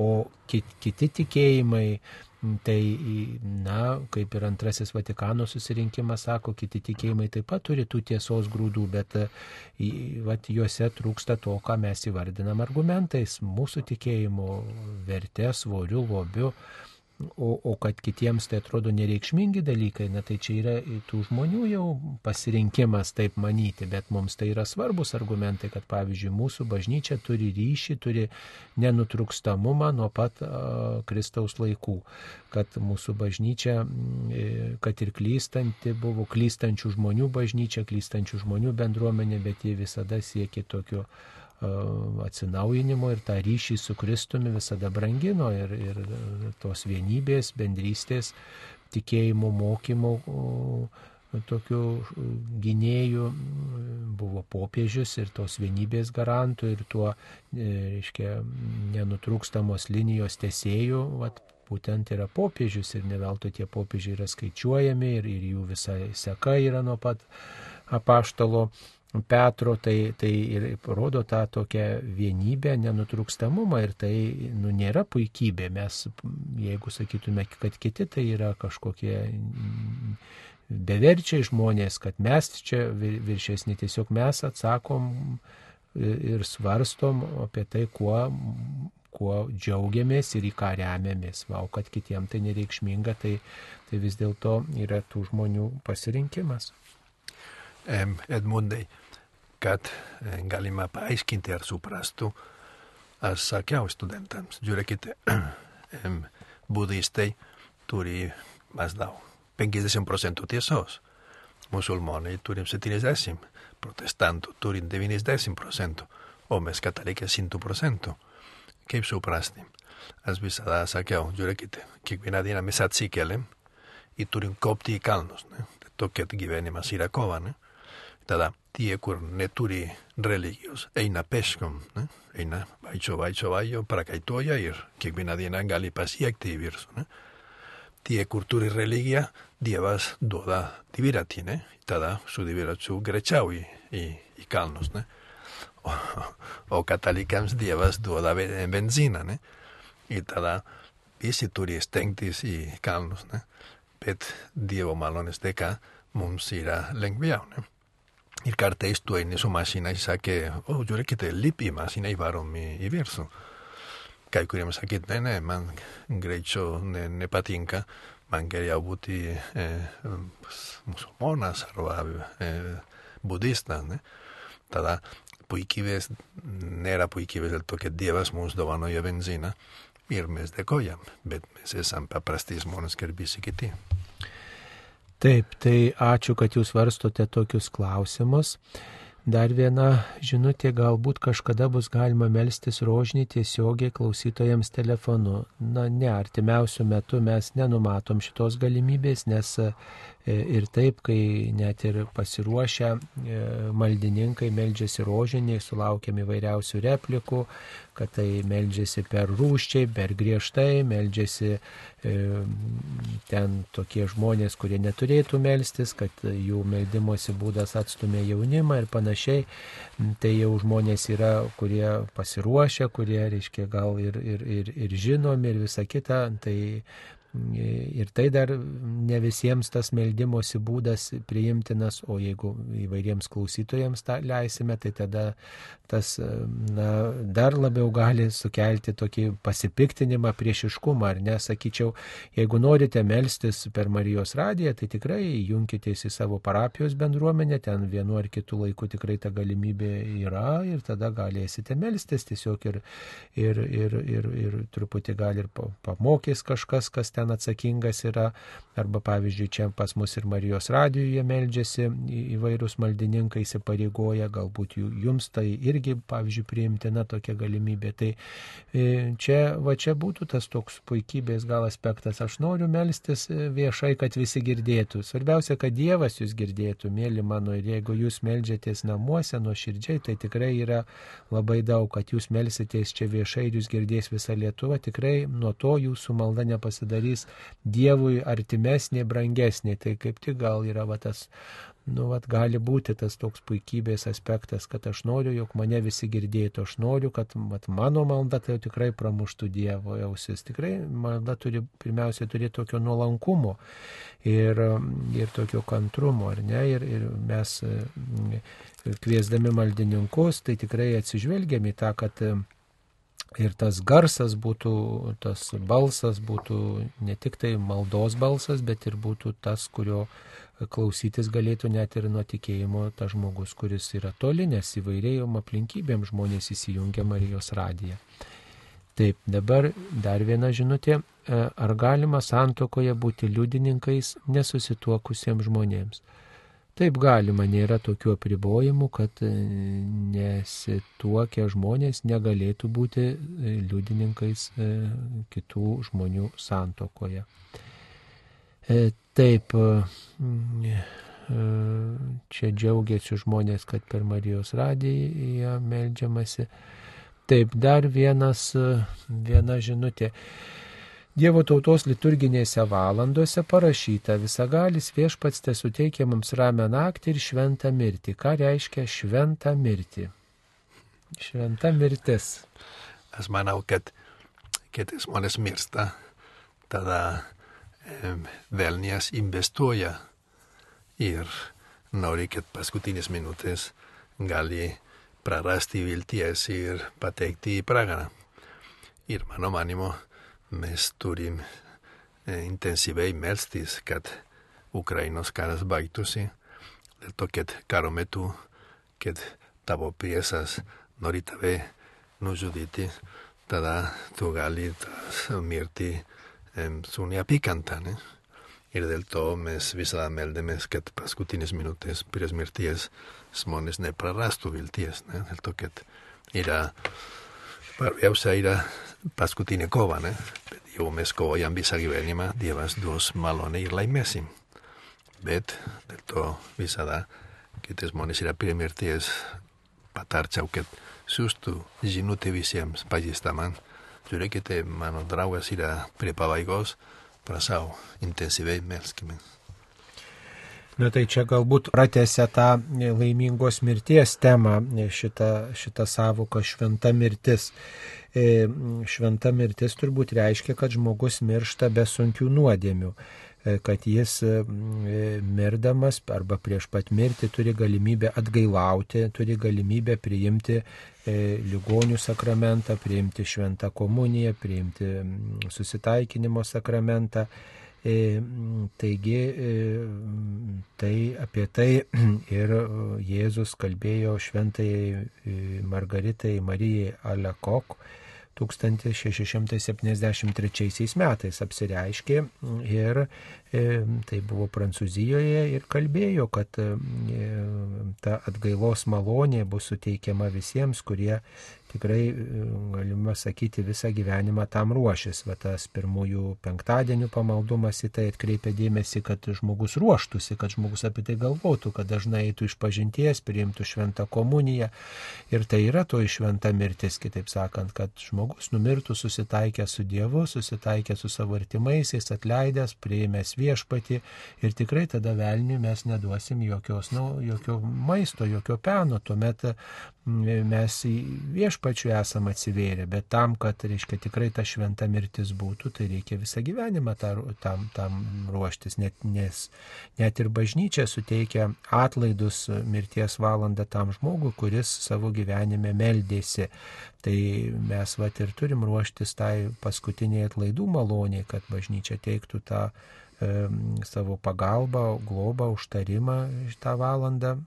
o kit, kiti tikėjimai, Tai, na, kaip ir antrasis Vatikano susirinkimas sako, kiti tikėjimai taip pat turi tų tiesos grūdų, bet vat, juose trūksta to, ką mes įvardinam argumentais, mūsų tikėjimo vertė, svoriu, lobiu. O, o kad kitiems tai atrodo nereikšmingi dalykai, na tai čia yra tų žmonių jau pasirinkimas taip manyti, bet mums tai yra svarbus argumentai, kad pavyzdžiui mūsų bažnyčia turi ryšį, turi nenutrukstamumą nuo pat a, Kristaus laikų, kad mūsų bažnyčia, kad ir klystanti buvo klystančių žmonių bažnyčia, klystančių žmonių bendruomenė, bet jie visada siekia tokio atsinaujinimo ir tą ryšį su Kristumi visada brangino ir, ir tos vienybės, bendrystės, tikėjimo mokymo tokių gynėjų buvo popiežius ir tos vienybės garantų ir tuo, e, reiškia, nenutrūkstamos linijos tesėjų, vat, būtent yra popiežius ir ne veltui tie popiežiai yra skaičiuojami ir, ir jų visa seka yra nuo pat apaštalo Petro, tai, tai ir rodo tą tokią vienybę, nenutrūkstamumą ir tai nu, nėra puikybė. Mes, jeigu sakytume, kad kiti tai yra kažkokie beverčiai žmonės, kad mes čia viršesni, tiesiog mes atsakom ir svarstom apie tai, kuo, kuo džiaugiamės ir į ką remiamės. Va, o kad kitiems tai nereikšminga, tai, tai vis dėlto yra tų žmonių pasirinkimas. Edmundai, kad eh, galima paaiškinti ar suprastų, aš sakiau studentams, žiūrėkite, budistai turi maždaug 50 procentų tiesos, musulmonai turim 70, protestantų turim 90 procentų, o mes katalikai 100 procentų. Kaip suprasti? Aš visada sakiau, žiūrėkite, kiekvieną dieną mes atsikeliam ir turim kopti į kalnus, ne? tokia gyvenimas yra kova, ne? Tada tie, kur neturi religijos, eina peškom, ne? eina vaitxo, vaitxo, vaio, prakaitoja ir kiekvieną dieną gali pasiekti į viršų. Ne? Tie, kur turi religia, Dievas duoda divirati, ne? tada su diviratsu greičiau į, į, į kalnus. Ne? O, o katalikams Dievas duoda benzina, ne? i tada visi turi stengtis į kalnus. Ne? Bet Dievo malonės dėka mums yra lengviau. Ne? Ir kartais tu eini su mašina i sakė, o, oh, žiūrėkite, lipi į mašiną i varom į, į viršų. Kai kuriems sakė, ne, ne, man greičio ne, nepatinka, man geriau būti e, musulmonas arba e, budistas. Ne? Tada puikybės nėra puikybės dėl to, kad Dievas mums dovanoja benziną ir mes dėkojam, bet mes esam paprasti žmonės kaip visi kiti. Taip, tai ačiū, kad jūs varstote tokius klausimus. Dar viena žinutė, galbūt kažkada bus galima melstis rožnį tiesiogiai klausytojams telefonu. Na ne, artimiausių metų mes nenumatom šitos galimybės, nes ir taip, kai net ir pasiruošę maldininkai meldžiasi rožiniai, sulaukiam įvairiausių replikų, kad tai meldžiasi per rūščiai, per griežtai, meldžiasi e, ten tokie žmonės, kurie neturėtų melstis, kad jų meldimosi būdas atstumė jaunimą ir panašiai. Tai jau žmonės yra, kurie pasiruošę, kurie, reiškia, gal ir, ir, ir, ir žinomi ir visa kita. Tai Ir tai dar ne visiems tas meldimosi būdas priimtinas, o jeigu įvairiems klausytojams tą leisime, tai tada tas na, dar labiau gali sukelti tokį pasipiktinimą, priešiškumą, ar nesakyčiau, jeigu norite melstis per Marijos radiją, tai tikrai junkitės į savo parapijos bendruomenę, ten vienu ar kitu laiku tikrai ta galimybė yra ir tada galėsite melstis tiesiog ir, ir, ir, ir, ir truputį gal ir pamokys kažkas, kas ten ten atsakingas yra, arba pavyzdžiui, čia pas mus ir Marijos radijoje meldžiasi įvairūs maldininkai įsipareigoja, galbūt jums tai irgi, pavyzdžiui, priimtina tokia galimybė. Tai e, čia, va čia būtų tas toks puikybės gal aspektas. Aš noriu melstis e, viešai, kad visi girdėtų. Svarbiausia, kad Dievas jūs girdėtų, mėly mano, ir jeigu jūs melžiatės namuose nuo širdžiai, tai tikrai yra labai daug, kad jūs melsitės čia viešai ir jūs girdės visą Lietuvą, tikrai nuo to jūsų malda nepasidarys padarys Dievui artimesnė, brangesnė. Tai kaip tik gal yra va, tas, nu, va, gali būti tas toks puikybės aspektas, kad aš noriu, jog mane visi girdėtų, aš noriu, kad va, mano malda tai tikrai pramuštų Dievo ausis. Tikrai malda turi pirmiausia turėti tokio nuolankumo ir, ir tokio kantrumo, ar ne? Ir, ir mes kviesdami maldininkus, tai tikrai atsižvelgiam į tą, kad ir tas garsas būtų, tas balsas būtų ne tik tai maldos balsas, bet ir būtų tas, kurio klausytis galėtų net ir nuo tikėjimo tas žmogus, kuris yra toli, nes įvairiejom aplinkybėm žmonės įsijungia Marijos radiją. Taip, dabar dar viena žinutė. Ar galima santokoje būti liudininkais nesusituokusiems žmonėms? Taip galima, nėra tokių apribojimų, kad e, nesituokę žmonės negalėtų būti e, liudininkais e, kitų žmonių santokoje. Taip, čia džiaugiasi žmonės, kad per Marijos radiją melžiamasi. Taip, dar vienas, viena žinutė. Dievo tautos liturginėse valandose parašyta visagalis viešpats te suteikia mums ramę naktį ir šventą mirtį. Ką reiškia šventą mirtį? Šventa mirtis. Aš manau, kad kai žmonės miršta, tada e, velnijas investuoja ir nori, kad paskutinės minutės gali prarasti vilties ir patekti į pragarą. Ir mano manimo, mes turim e, intensyviai melstis, kad Ukrainos karas baigtųsi, dėl to, kad karo metu, kad tavo priešas nori tave nužudyti, tada tu gali mirti su neapykanta. Ne? Ir dėl to mes visada meldėmės, kad paskutinės minutės prieš mirties žmonės neprarastų vilties. Ne? Dėl to, kad yra, svarbiausia yra paskutinė kova, ne? Jau mes kovojam visą gyvenimą, Dievas duos malonę ir laimėsim. Bet dėl to visada, kad žmonės yra prie mirties, patarčiau, kad siūstų žinutę visiems pažįstamam. Žiūrėkite, mano draugas yra prie pabaigos, prašau, intensyviai melskime. Na tai čia galbūt pratęsia tą laimingos mirties temą, šitą, šitą savoką šventa mirtis. E, šventa mirtis turbūt reiškia, kad žmogus miršta be sunkių nuodėmių e, kad jis e, mirdamas arba prieš pat mirtį turi galimybę atgailauti, turi galimybę priimti ligonių sakramentą, priimti šventą komuniją, priimti susitaikinimo sakramentą. Taigi tai apie tai ir Jėzus kalbėjo šventai Margaritai Marijai Alekok 1673 metais apsireiškė ir e, tai buvo Prancūzijoje ir kalbėjo, kad e, ta atgailos malonė bus suteikiama visiems, kurie tikrai, e, galima sakyti, visą gyvenimą tam ruošis. Va tas pirmųjų penktadienių pamaldumas į tai atkreipia dėmesį, kad žmogus ruoštųsi, kad žmogus apie tai galvotų, kad dažnai eitų iš pažinties, priimtų šventą komuniją. Ir tai yra to šventa mirtis, kitaip sakant, kad žmogus numirtų susitaikę su Dievu, susitaikę su savo artimaisiais, atleidęs, prieimęs viešpati ir tikrai tada velniui mes neduosim jokios, nu, jokio maisto, jokio peno. Tuomet mes viešpačiu esam atsivėrę, bet tam, kad, reiškia, tikrai ta šventa mirtis būtų, tai reikia visą gyvenimą tam, tam ruoštis, net, nes net ir bažnyčia suteikia atlaidus mirties valandą tam žmogui, kuris savo gyvenime meldėsi. Tai mes vat ir turim ruoštis tai paskutiniai atlaidų maloniai, kad bažnyčia teiktų tą savo pagalbą, globą, užtarimą šitą valandą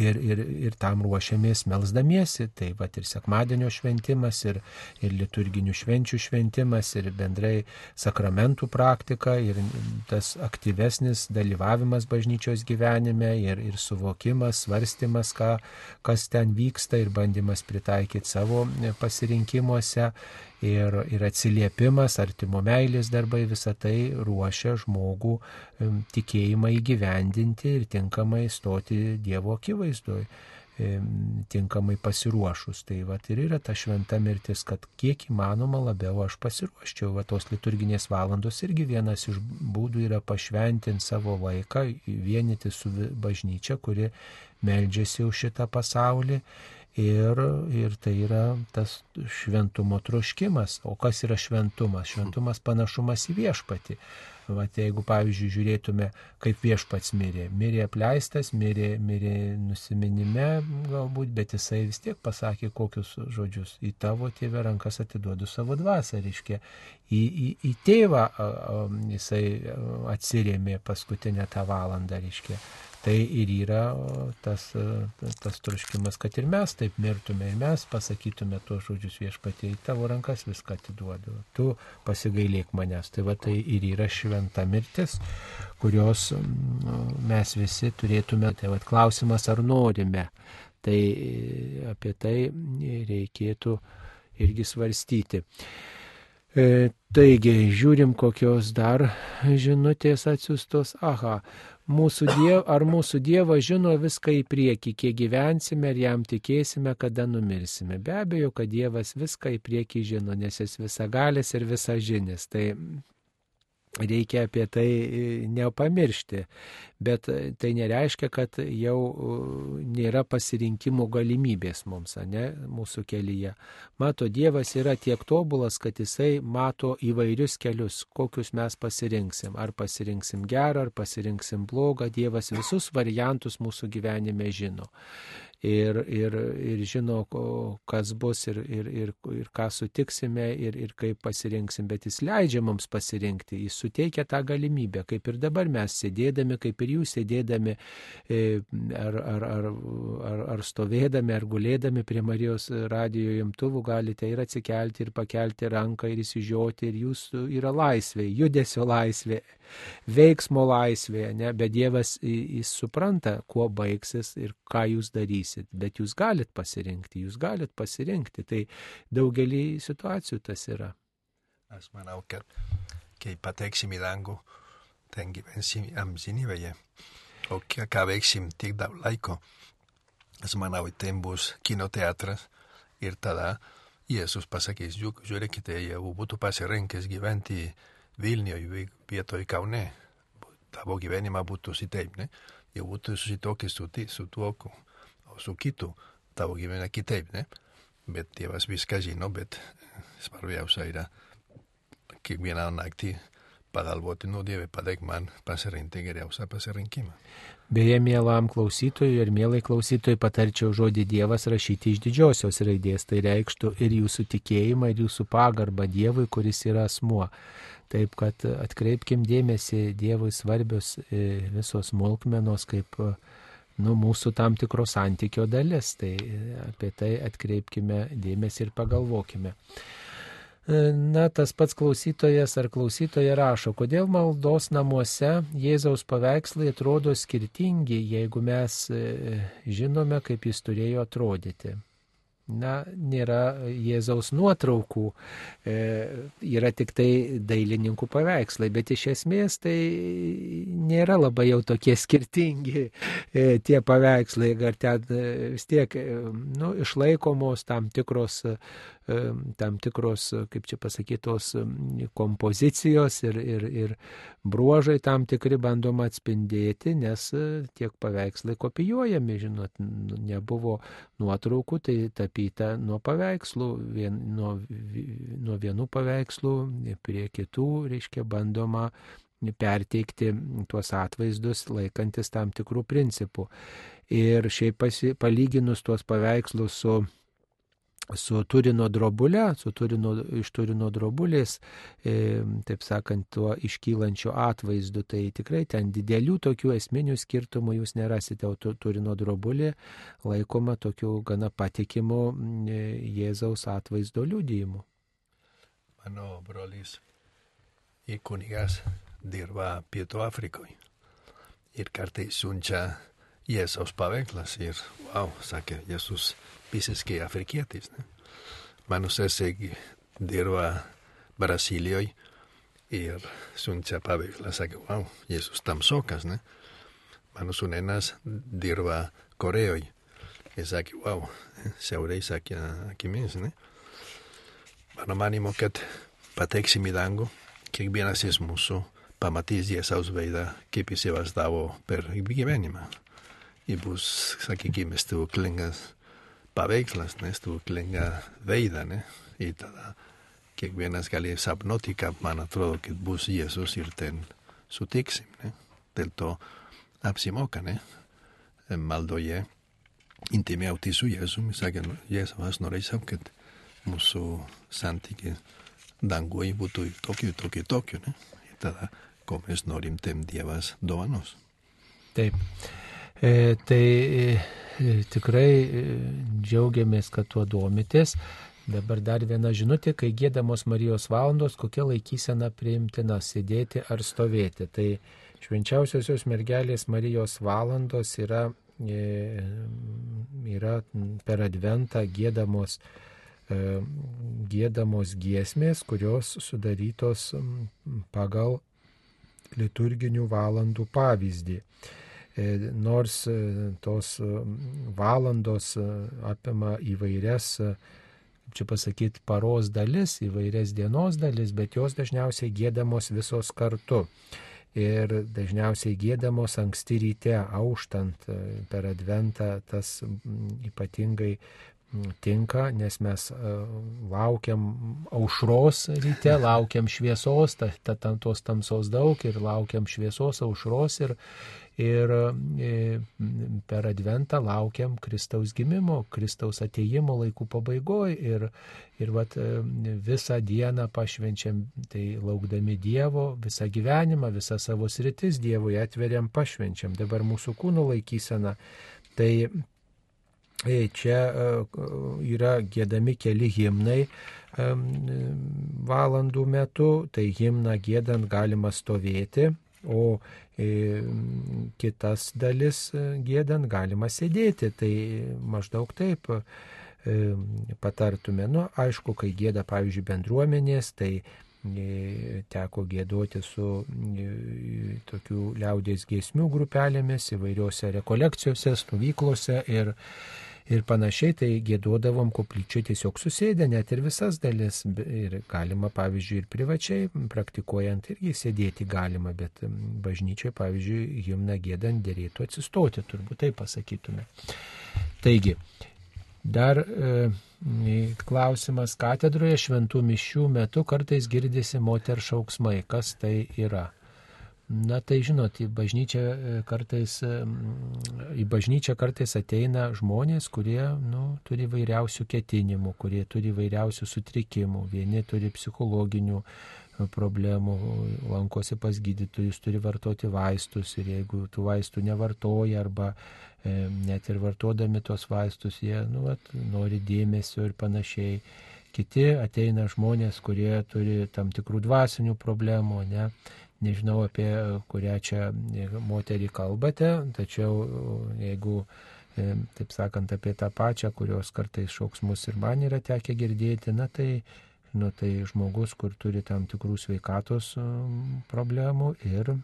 Ir, ir, ir tam ruošiamės melzdamiesi, tai va ir sekmadienio šventimas, ir, ir liturginių švenčių šventimas, ir bendrai sakramentų praktika, ir tas aktyvesnis dalyvavimas bažnyčios gyvenime, ir, ir suvokimas, svarstymas, ką, kas ten vyksta, ir bandymas pritaikyti savo pasirinkimuose, ir, ir atsiliepimas, artimo meilės darbai, visa tai ruošia žmogų tikėjimą įgyvendinti ir tinkamai stoti Dievo akivaizdoje tinkamai pasiruošus. Tai va ir yra ta šventa mirtis, kad kiek įmanoma labiau aš pasiruoščiau. Va tos liturginės valandos irgi vienas iš būdų yra pašventinti savo laiką, vienyti su bažnyčia, kuri meldžiasi už šitą pasaulį Ir, ir tai yra tas šventumo troškimas. O kas yra šventumas? Šventumas panašumas į viešpatį. Vat jeigu, pavyzdžiui, žiūrėtume, kaip viešpats mirė. Mirė apleistas, mirė, mirė nusiminime galbūt, bet jisai vis tiek pasakė kokius žodžius. Į tavo tėvę rankas atiduodu savo dvasę, reiškia. Į, į, į tėvą jisai atsirėmė paskutinę tą valandą, reiškia. Tai ir yra tas, tas troškimas, kad ir mes taip mirtume, ir mes pasakytume tuos žodžius viešpatie, į tavo rankas viską atiduodu, tu pasigailėk manęs. Tai va tai ir yra šventa mirtis, kurios mes visi turėtume. Tai va klausimas, ar norime. Tai apie tai reikėtų irgi svarstyti. E, taigi, žiūrim, kokios dar žinutės atsiustos. Aha, Mūsų diev, ar mūsų Dievas žino viską į priekį, kiek gyvensime ir jam tikėsime, kada numirsime. Be abejo, kad Dievas viską į priekį žino, nes jis visagalis ir visažinis. Tai reikia apie tai e, nepamiršti. Bet e, tai nereiškia, kad jau e, nėra pasirinkimo galimybės mums, ne, mūsų kelyje. Mato, Dievas yra tiek tobulas, kad jisai mato įvairius kelius, kokius mes pasirinksim. Ar pasirinksim gerą, ar pasirinksim blogą. Dievas visus variantus mūsų gyvenime žino ir, ir, ir žino, kas bus ir, ir, ir, ir ką sutiksime ir, ir kaip pasirinksim, bet jis leidžia mums pasirinkti, jis suteikia tą galimybę, kaip ir dabar mes sėdėdami, kaip ir jūs sėdėdami e, ar, ar, ar, ar, ar stovėdami, ar gulėdami prie Marijos radijo imtuvų galite ir atsikelti, ir pakelti ranką, ir įsižiūrėti, ir jūsų yra laisvė, judesio laisvė, veiksmo laisvė, ne? bet Dievas jis supranta, kuo baigsis ir ką jūs darysit, bet jūs galit pasirinkti, jūs galit pasirinkti. Tai daugelį situacijų tas yra. Aš manau, kad kai pateksim į dangų, ten gyvensim amžinybėje. O ką veiksim tiek daug laiko, aš manau, ten bus kino teatras ir tada Jėzus pasakys, žiūrėkite, jeigu būtų pasirinkęs gyventi Vilniuje vietoj Kaune, tavo gyvenimą būtų sitaip, ne? Jau būtų susitokęs su, su tuo, o su kitu tavo gyvena kitaip, ne? Bet Dievas viską žino, bet svarbiausia yra kiekvieną naktį pagalvoti, nu Dieve, padėk man pasirinkti geriausią pasirinkimą. Beje, mielam klausytojui ir mielai klausytojui patarčiau žodį Dievas rašyti iš didžiosios raidės, tai reikštų ir jūsų tikėjimą, ir jūsų pagarbą Dievui, kuris yra asmuo. Taip kad atkreipkim dėmesį Dievui svarbios e, visos smulkmenos, kaip nu, mūsų tam tikro santykio dalis. Tai apie tai atkreipkime dėmesį ir pagalvokime. Na, tas pats klausytojas ar klausytoja rašo, kodėl maldos namuose Jėzaus paveikslai atrodo skirtingi, jeigu mes e, žinome, kaip jis turėjo atrodyti. Na, nėra Jėzaus nuotraukų, e, yra tik tai dailininkų paveikslai, bet iš esmės tai nėra labai jau tokie skirtingi e, tie paveikslai, ar ten e, vis tiek e, nu, išlaikomos tam tikros E, tam tikros, kaip čia pasakytos, kompozicijos ir, ir, ir bruožai tam tikri bandoma atspindėti, nes e, tiek paveikslai kopijuojami, žinot, nebuvo nuotraukų, tai tapyta nuo paveikslų, vien, nuo, nuo vienų paveikslų prie kitų, reiškia, bandoma perteikti tuos atvaizdus laikantis tam tikrų principų. Ir šiaip pasi, palyginus tuos paveikslus su su Turino drobulė, su Turino, iš Turino drobulės, e, taip sakant, tuo iškylančiu atvaizdu, tai tikrai ten didelių tokių esminių skirtumų jūs nerasite, o Turino drobulė laikoma tokiu gana patikimu e, Jėzaus atvaizdo liudijimu. Mano brolis ir kunigas dirba Pietų Afrikoje ir kartais siunčia Jėzaus paveikslas ir, wow, sakė Jėzus visiškai afrikietis. Ne? Mano sesė dirba Brazilijoje ir siunčia paveikslą, sakė, wow, Jėzus tamsokas, ne? Mano sunenas dirba Korejoje ir sakė, wow, siauriais akimis, ne? Mano manimo, kad pateksim į dangų, kiekvienas iš mūsų pamatys Jėzaus veidą, kaip jis įvaizdavo per gyvenimą. Ir bus, sakykime, stebuklingas paveikslas, nes tu klinga veidą, ne? I tada kiekvienas gali sapnuoti, kad man atrodo, kad bus Jėzus ir ten sutiksim, ne? Dėl to apsimoka, ne? Maldoje intimiauti su Jėzumi, sakė, nu, Jėzus, aš norėčiau, kad mūsų santykiai danguje būtų tokiu, tokiu, tokiu, ne? Ir tada, ko mes norim, tem Dievas dovanos. Taip. E, tai E, tikrai e, džiaugiamės, kad tuo domitės. Dabar dar viena žinutė, kai gėdamos Marijos valandos, kokia laikysena priimtina - sėdėti ar stovėti. Tai švenčiausiosios mergelės Marijos valandos yra, yra per adventą gėdamos, gėdamos giesmės, kurios sudarytos pagal liturginių valandų pavyzdį. E, nors e, tos e, valandos apima įvairias, čia pasakyti, paros dalis, įvairias dienos dalis, bet jos dažniausiai gėdamos visos kartu. Ir dažniausiai gėdamos anksti ryte, auštant per adventą, tas ypatingai tinka, nes mes laukiam aušros ryte, laukiam šviesos, ta, ta, ta, tos tamsos daug ir laukiam šviesos, aušros ir, ir e, per adventą laukiam Kristaus gimimo, Kristaus ateimo laikų pabaigoje ir, ir vat, e, visą dieną pašvenčiam, tai laukdami Dievo, visą gyvenimą, visą savo sritis Dievui atveriam, pašvenčiam. Dabar mūsų kūno laikysena. Tai e, čia yra gėdami keli himnai valandų metu, tai himną gėdant galima stovėti, o kitas dalis e, gėdant galima sėdėti. Tai maždaug taip e, patartume. Nu, aišku, kai gėda, pavyzdžiui, bendruomenės, tai e, teko gėduoti su tokių liaudės giesmių grupelėmis įvairiuose rekolekcijose, stovyklose ir ir panašiai, tai gėduodavom koplyčiai tiesiog susėdę, net ir visas dalis. Ir galima, pavyzdžiui, ir privačiai praktikuojant irgi sėdėti galima, bet bažnyčiai, pavyzdžiui, himną gėdant dėrėtų atsistoti, turbūt taip pasakytume. Taigi, dar e, klausimas katedroje šventų mišių metu kartais girdisi moter šauksmai. Kas tai yra? Na tai žinot, į bažnyčią e, kartais, e, į bažnyčią kartais ateina žmonės, kurie nu, turi vairiausių ketinimų, kurie turi vairiausių sutrikimų. Vieni turi psichologinių e, problemų, lankosi pas gydytojus, turi vartoti vaistus ir jeigu tų vaistų nevartoja arba e, net ir vartodami tos vaistus, jie nu, at, nori dėmesio ir panašiai. Kiti ateina žmonės, kurie turi tam tikrų dvasinių problemų, ne Nežinau, apie kurią čia moterį kalbate, tačiau jeigu taip sakant, apie tą pačią, kurios kartais šauksmus ir man yra tekę girdėti, na tai, nu, tai žmogus, kur turi tam tikrų sveikatos problemų ir,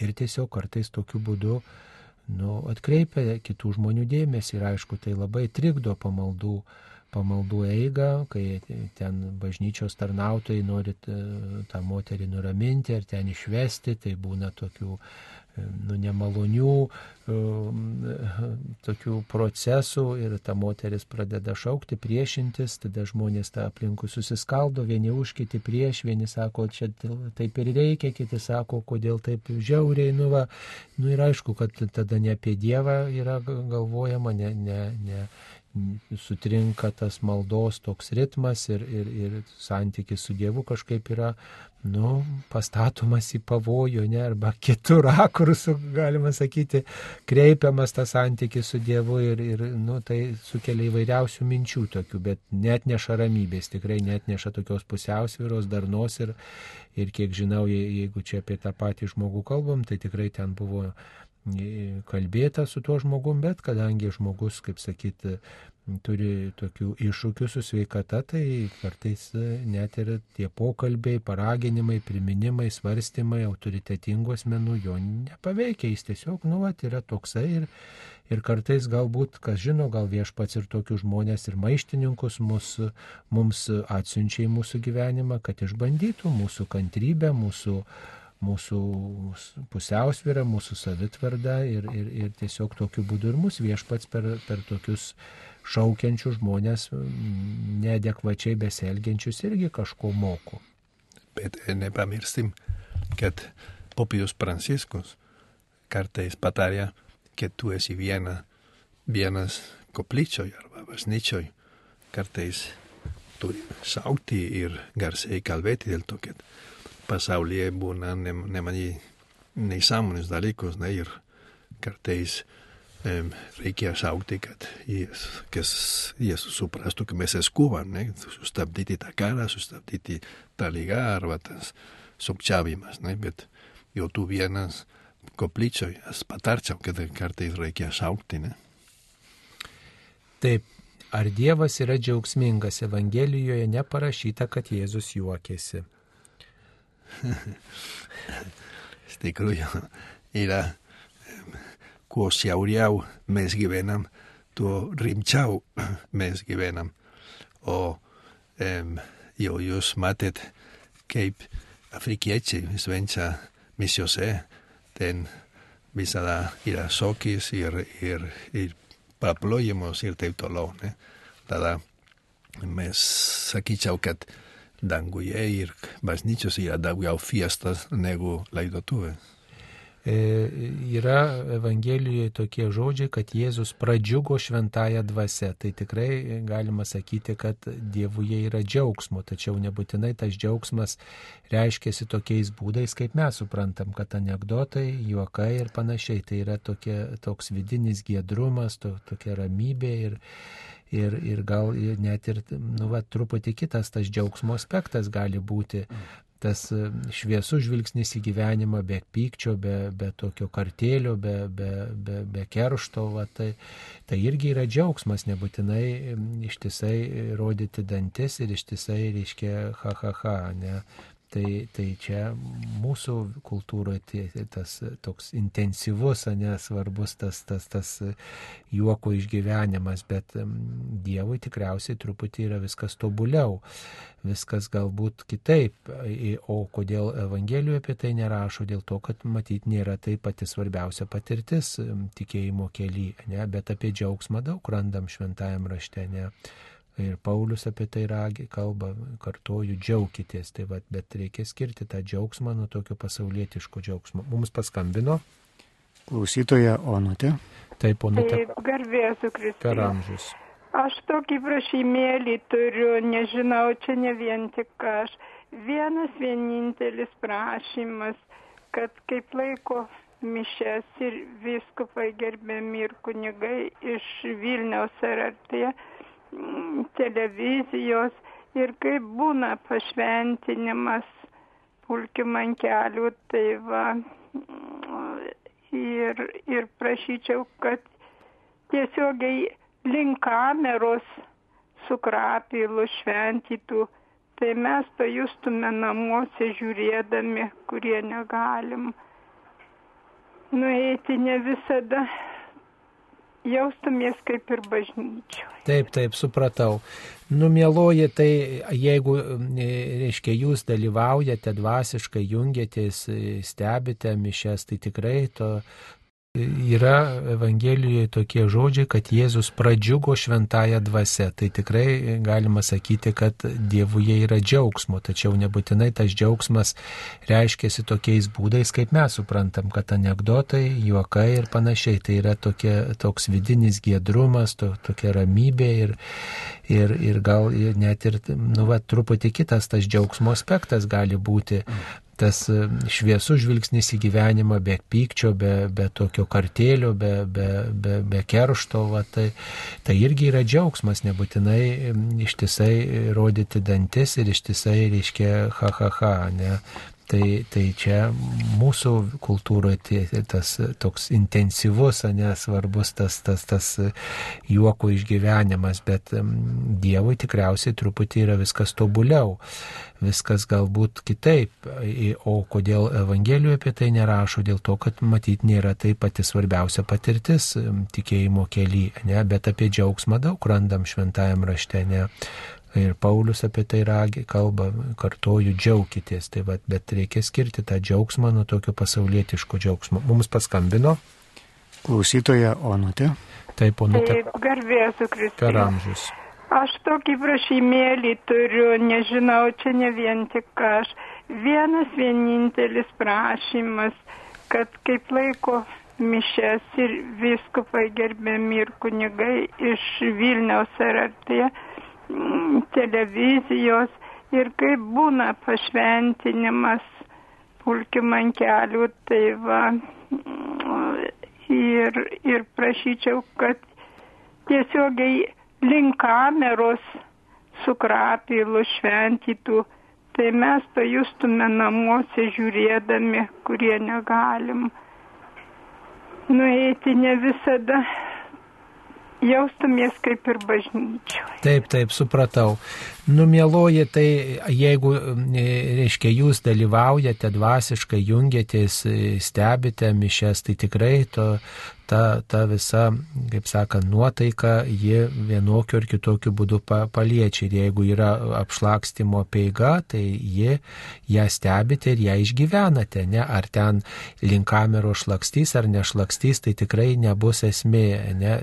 ir tiesiog kartais tokiu būdu nu, atkreipia kitų žmonių dėmesį ir aišku, tai labai trikdo pamaldų pamaldų eigą, kai ten bažnyčios tarnautojai nori tą moterį nuraminti ar ten išvesti, tai būna tokių nu, nemalonių tokių procesų ir ta moteris pradeda šaukti, priešintis, tada žmonės tą aplinkui susiskaldo, vieni už kiti prieš, vieni sako, čia taip ir reikia, kiti sako, kodėl taip žiauriai, nu, va, nu ir aišku, kad tada ne apie Dievą yra galvojama, ne, ne, ne, sutrinka tas maldos toks ritmas ir, ir, ir santykis su Dievu kažkaip yra, nu, pastatomas į pavojų, ne, arba kitų rakursų, galima sakyti, kreipiamas tas santykis su Dievu ir, ir nu, tai sukelia įvairiausių minčių tokių, bet net neša ramybės, tikrai net neša tokios pusiausvyros, darnos ir, ir kiek žinau, jeigu čia apie tą patį žmogų kalbam, tai tikrai ten buvo kalbėta su tuo žmogum, bet kadangi žmogus, kaip sakyti, turi tokių iššūkių su sveikata, tai kartais net ir tie pokalbiai, paraginimai, priminimai, svarstymai autoritetingų asmenų jo nepaveikia, jis tiesiog, nu, vat, yra toksai ir, ir kartais galbūt, kas žino, gal viešpats ir tokius žmonės ir maištininkus mus, mums atsiunčia į mūsų gyvenimą, kad išbandytų mūsų kantrybę, mūsų mūsų pusiausvyrą, mūsų savitvardą ir, ir, ir tiesiog tokiu būdu ir mus viešpats per, per tokius šaukiančių žmonės neadekvačiai besielgiančius irgi kažko moko. Bet nepamirštim, kad popijus Pranciškus kartais patarė, kad tu esi viena, vienas koplyčioj arba bažnyčioj, kartais turi šaukti ir garsiai kalbėti dėl to, kad pasaulyje būna nemani neįsąmonės dalykus, ne, ir kartais um, reikia šaukti, kad jis, kas, jis suprastų, kad mes eskuvam, ne, sustabdyti tą karą, sustabdyti tą lygą arba tas sukčiavimas, ne, bet jau tu vienas koplyčioje, aš patarčiau, kad kartais reikia šaukti, ne. Taip, ar Dievas yra džiaugsmingas, Evangelijoje neparašyta, kad Jėzus juokėsi. Iš tikrųjų, yra kuo šiauriau mes gyvenam, tuo rimčiau mes gyvenam. O um, jau jūs matėt, kaip afrikiečiai švenčia misiose, ten visada yra šokis ir, ir, ir paplojimus ir taip toliau. Ne? Tada mes sakyčiau, kad danguje ir bažnyčios yra daugiau fiestas negu laidotuvės. E, yra Evangelijoje tokie žodžiai, kad Jėzus pradžiugo šventąją dvasę. Tai tikrai galima sakyti, kad Dievuje yra džiaugsmo, tačiau nebūtinai tas džiaugsmas reiškiasi tokiais būdais, kaip mes suprantam, kad anegdotai, juokai ir panašiai. Tai yra tokie, toks vidinis giedrumas, to, tokia ramybė ir, ir, ir gal net ir, nu, va, truputį kitas tas džiaugsmo aspektas gali būti. Tas e, šviesus žvilgsnis į gyvenimą be pykčio, be, be tokio kartėlio, be, be, be, be keršto, va, tai, tai irgi yra džiaugsmas, nebūtinai ištisai rodyti dantis ir ištisai reiškia ha ha ha, ne, Tai, tai čia mūsų kultūroje tas toks intensyvus, nesvarbus tas, tas, tas juoko išgyvenimas, bet Dievui tikriausiai truputį yra viskas tobuliau, viskas galbūt kitaip. O kodėl Evangelijoje apie tai nerašo? Dėl to, kad matyt nėra tai pati svarbiausia patirtis tikėjimo keli, ne? bet apie džiaugsmą daug randam šventajam rašte. Ne? Ir Paulius apie tai ragi kalba, kartoju, džiaukitės, tai vad, bet reikia skirti tą džiaugsmą nuo tokio pasaulietiško džiaugsmo. Mums paskambino. Klausytoja Onutė. Taip, Onutė. Taip, garbėsiu Kristus. Per amžius. Aš tokį prašymėlį turiu, nežinau, čia ne vien tik aš. Vienas vienintelis prašymas, kad kaip laiko mišes ir viskupai gerbiami ir kunigai iš Vilniaus ar artėje televizijos ir kaip būna pašventinimas pulkim ant kelių, tai va ir, ir prašyčiau, kad tiesiogiai link kameros su krapilu šventytų, tai mes pajustume namuose žiūrėdami, kurie negalim nueiti ne visada jaustumės kaip ir bažnyčioje. Taip, taip, supratau. Numėloji, tai jeigu, reiškia, jūs dalyvaujate dvasiškai, jungiatės, stebite mišes, tai tikrai to, yra Evangelijoje tokie žodžiai, kad Jėzus pradžiugo šventąją dvasę. Tai tikrai galima sakyti, kad Dievuje yra džiaugsmo, tačiau nebūtinai tas džiaugsmas reiškiasi tokiais būdais, kaip mes suprantam, kad anegdotai, juokai ir panašiai. Tai yra tokie, toks vidinis giedrumas, to, tokia ramybė ir, ir, ir gal net ir, nu, va, truputį kitas tas džiaugsmo aspektas gali būti tas e, šviesus žvilgsnis į gyvenimą, be pykčio, be, be tokio kartėlio, be, be, be, be keršto, va, tai, tai irgi yra džiaugsmas, nebūtinai ištisai rodyti dantis ir ištisai reiškia ha ha ha, ne, Tai, tai čia mūsų kultūroje tas toks intensyvus, nesvarbus tas, tas, tas juoko išgyvenimas, bet Dievui tikriausiai truputį yra viskas tobuliau, viskas galbūt kitaip. O kodėl Evangelijoje apie tai nerašo? Dėl to, kad matyt nėra tai pati svarbiausia patirtis tikėjimo kelyje, ne? bet apie džiaugsmą daug randam šventajam rašte. Ne? Ir Paulius apie tai ragi, kalba, kartoju, džiaukitės. Tai va, bet reikia skirti tą džiaugsmą nuo tokio pasaulietiško džiaugsmo. Mums paskambino. Klausytoja Onutė. Taip, Onutė. Taip, garbėsiu Kristus. Per amžius. Aš tokį prašymėlį turiu, nežinau, čia ne vien tik aš. Vienas vienintelis prašymas, kad kaip laiko mišes ir viskupai gerbėmi ir kunigai iš Vilniaus RT Mm, televizijos ir kaip būna pašventinimas pulkim ant kelių, tai va. Mm, ir, ir prašyčiau, kad tiesiogiai link kameros su krapilu šventytų, tai mes pajustume namuose žiūrėdami, kurie negalim nueiti ne visada jaustumės kaip ir bažnyčioje. Taip, taip, supratau. Numėloji, tai jeigu, reiškia, jūs dalyvaujate dvasiškai, jungiatės, stebite mišes, tai tikrai to, ta, ta visa, kaip sakant, nuotaika, ji vienokiu ar kitokiu būdu pa, paliečia. Ir jeigu yra apšlakstimo peiga, tai ji ją stebite ir ją išgyvenate. Ne? Ar ten link kamero šlakstys ar nešlakstys, tai tikrai nebus esmė. Ne?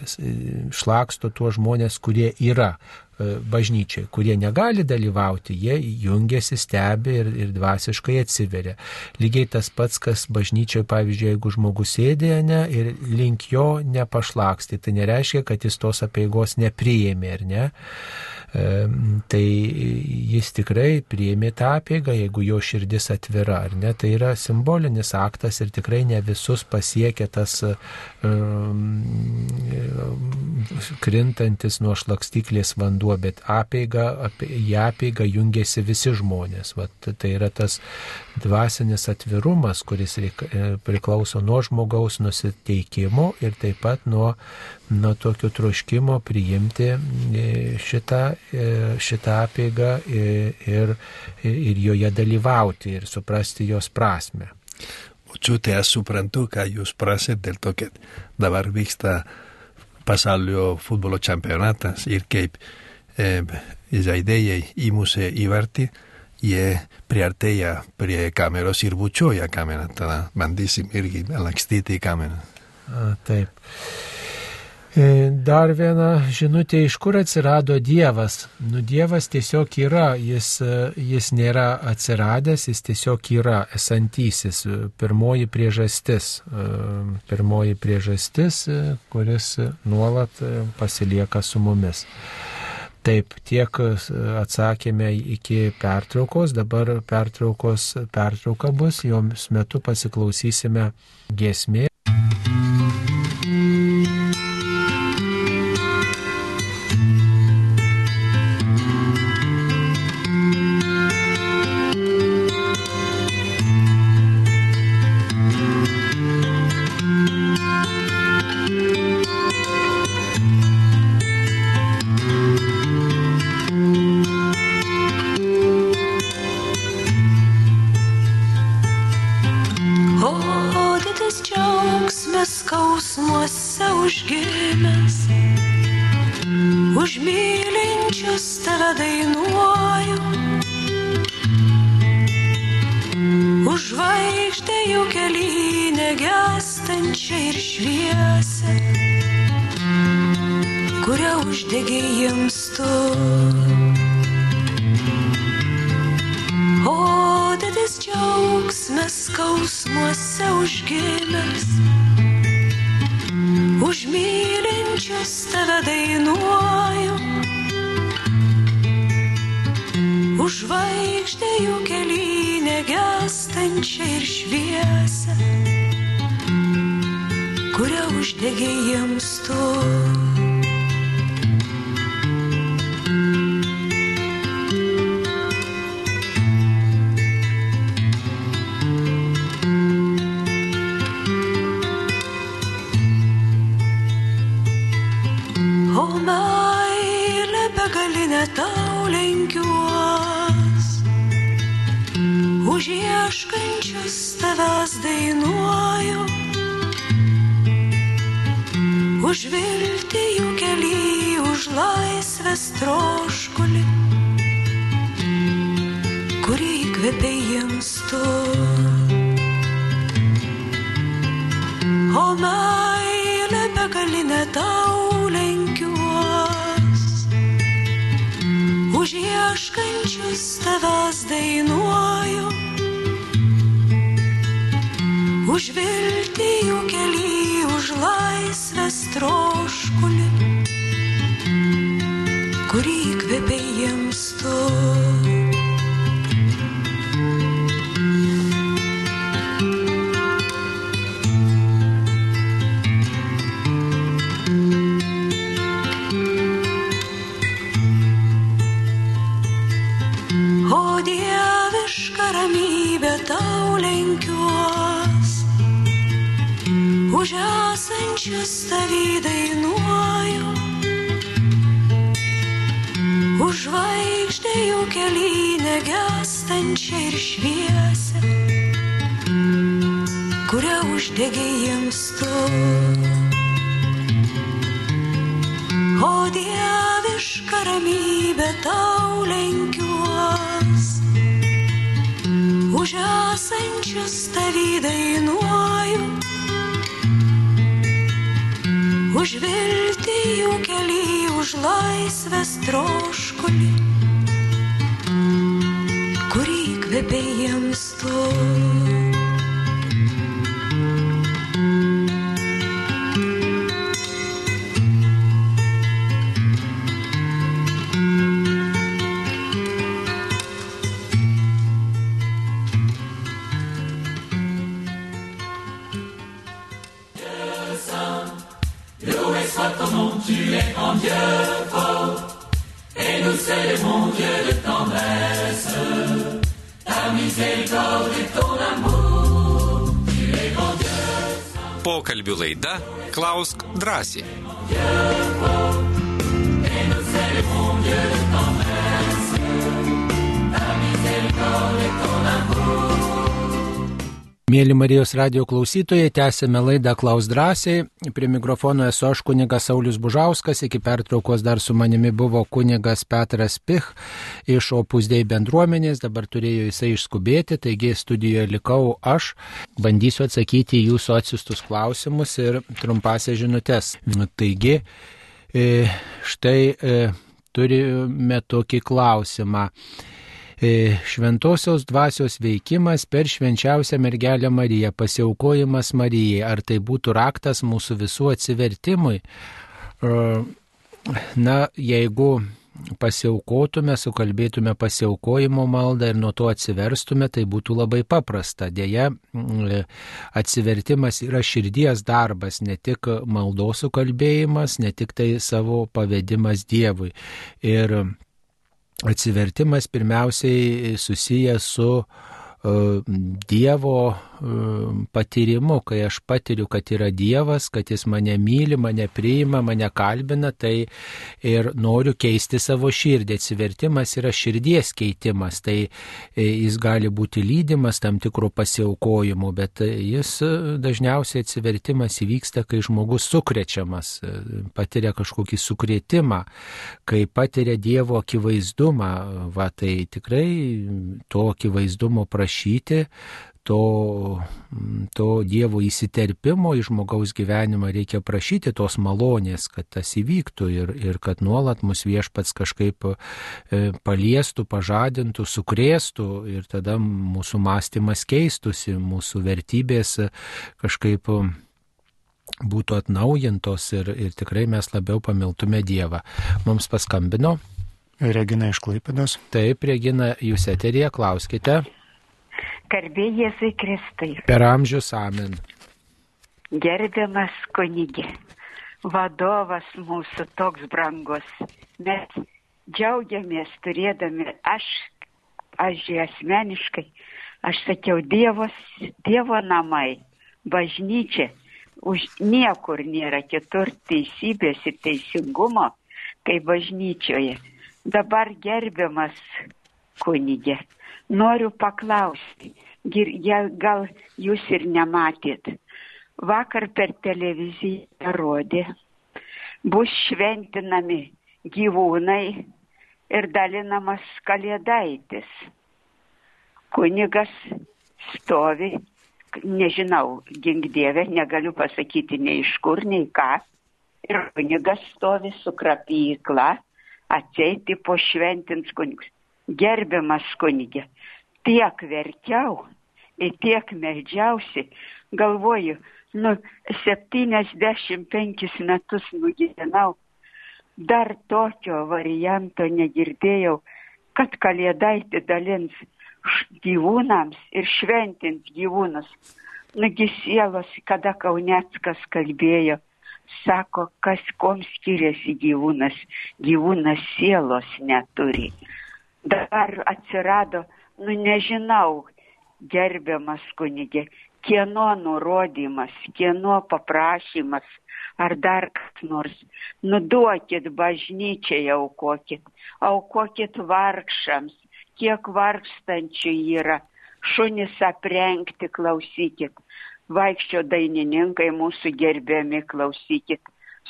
Šlaksto tuos žmonės, kurie yra E, bažnyčiai, kurie negali dalyvauti, jie jungiasi, stebi ir, ir dvasiškai atsiveria. Lygiai tas pats, kas bažnyčioje, pavyzdžiui, jeigu žmogus sėdė ne, ir link jo nepašlaksti, tai nereiškia, kad jis tos apieigos nepriėmė, ar ne? Tai jis tikrai priėmė tą apėgą, jeigu jo širdis atvira, ar ne, tai yra simbolinis aktas ir tikrai ne visus pasiekia tas um, krintantis nuo šlakstyklės vanduo, bet apėga, apie, į apėgą jungiasi visi žmonės. Vat, tai yra tas dvasinis atvirumas, kuris reik, e, priklauso nuo žmogaus nusiteikimo ir taip pat nuo nuo tokio troškimo priimti e, šitą, e, šitą apėgą ir, ir joje dalyvauti ir suprasti jos prasme. Močiutė, aš suprantu, ką jūs prasit dėl to, kad dabar vyksta pasaulio futbolo čempionatas ir kaip e, žaidėjai įmušė įvartį, jie priartėja prie kameros ir bučioja kamerą, tada bandysim irgi lakstyti kamerą. A, taip. E, dar viena žinutė, iš kur atsirado Dievas. Nu, Dievas tiesiog yra, jis, e, jis nėra atsiradęs, jis tiesiog yra esantysis. Pirmoji priežastis, e, pirmoji priežastis, kuris nuolat pasilieka su mumis. Taip, tiek atsakėme iki pertraukos, dabar pertraukos pertrauka bus, joms metu pasiklausysime giesmė. Už ieškančius tavęs dainuoju, už viltį jų keli, už laisvės troškulį, kurį įkvėpė jiems tu. O meilė begalinė tau lenkiuos, už ieškančius tavęs dainuoju, už viltį jų keli, už laisvės troškulį, kurį įkvėpė jiems tu. Dainuoju, už žvaigždę jų kelynę gestančią ir šviesę, kurią uždegė jiems tu. O dieviška ramybė tau lenkiuos, už esančius tavį dainuoju, viltį jų keli, už laisvės troškulį, kurį įkvėpė jiems tu. Klausk Marijos radio klausytojai, tęsėme laidą Klaus drąsiai. Prie mikrofono esu aš kunigas Saulis Bužauskas, iki pertraukos dar su manimi buvo kunigas Petras Pich iš opusdėjai bendruomenės, dabar turėjo jisai išskubėti, taigi studijoje likau aš, bandysiu atsakyti į jūsų atsiustus klausimus ir trumpasias žinutės. Taigi, e, štai e, turime tokį klausimą šventosios dvasios veikimas per švenčiausią mergelę Mariją, pasiaukojimas Marijai, ar tai būtų raktas mūsų visų atsivertimui. Na, jeigu pasiaukotume, sukalbėtume pasiaukojimo maldą ir nuo to atsiverstume, tai būtų labai paprasta. Deja, atsivertimas yra širdies darbas, ne tik maldos sukalbėjimas, ne tik tai savo pavedimas Dievui. Ir atsivertimas pirmiausiai susijęs su Dievo e, patyrimu, kai aš patiriu, kad yra Dievas, kad Jis mane myli, mane priima, mane kalbina, tai ir noriu keisti savo širdį. Atsivertimas yra širdies keitimas, tai e, jis gali būti lydimas tam tikro pasiaukojimo, bet jis dažniausiai atsivertimas įvyksta, kai žmogus sukrečiamas, patiria kažkokį sukrėtimą, kai patiria Dievo akivaizdumą, va tai tikrai to akivaizdumo prašyti, to, to Dievo įsiterpimo į žmogaus gyvenimą reikia prašyti tos malonės, kad tas įvyktų ir, ir kad nuolat mus viešpats kažkaip e, paliestų, pažadintų, sukrėstų ir tada mūsų mąstymas keistusi, mūsų vertybės kažkaip būtų atnaujintos ir, ir tikrai mes labiau pamiltume Dievą. Mums paskambino. Regina iš Klaipėdos. Taip, Regina, jūs eterija, klauskite. Garbė Jėzui Kristai. Per amžius amen. Gerbiamas kunigė, vadovas mūsų toks brangus. Mes džiaugiamės turėdami, aš, aš asmeniškai, aš sakiau, dievos, Dievo namai, bažnyčia, už niekur nėra kitur teisybės ir teisingumo, kaip bažnyčioje. Dabar gerbiamas kunigė, noriu paklausti, gal jūs ir nematėt. Vakar per televiziją rodė, bus šventinami gyvūnai ir dalinamas kalėdaitis. Kunigas stovi, nežinau, gingdėvė, negaliu pasakyti nei iš kur, nei ką. Ir kunigas stovi su krapykla, ateiti po šventins kunigus. Gerbiamas kunigė, tiek verkiau ir tiek meldžiausi, galvoju, nu, 75 metus nugyvenau, dar tokio varianto negirdėjau, kad kalėdaitį dalins gyvūnams ir šventint gyvūnus. Nugi sielos, kada Kauneckas kalbėjo, sako, kas kom skiriasi gyvūnas, gyvūnas sielos neturi. Dabar atsirado, nu nežinau, gerbiamas kunigė, kieno nurodymas, kieno paprašymas, ar dar kas nors. Nuduokit bažnyčiai, aukokit, aukokit vargšams, kiek vargstančių yra, šunis aprengti, klausykit, vaikščio dainininkai mūsų gerbiami, klausykit,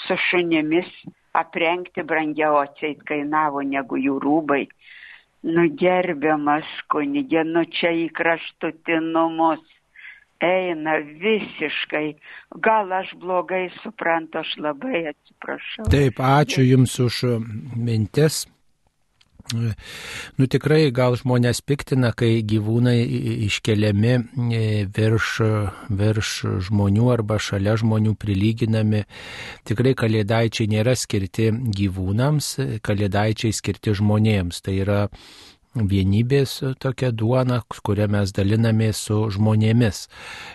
su šunimis aprengti brangiau atseit kainavo negu jų rūbai. Nu gerbiamas kunigė, nu čia į kraštutinumus eina visiškai. Gal aš blogai suprantu, aš labai atsiprašau. Taip, ačiū Jums už mintis. Nu tikrai gal žmonės piktina, kai gyvūnai iškeliami e, virš, virš žmonių arba šalia žmonių prilyginami. Tikrai kalėdaičiai nėra skirti gyvūnams, kalėdaičiai skirti žmonėms. Tai yra vienybės tokia duona, kurią mes dalinamės su žmonėmis.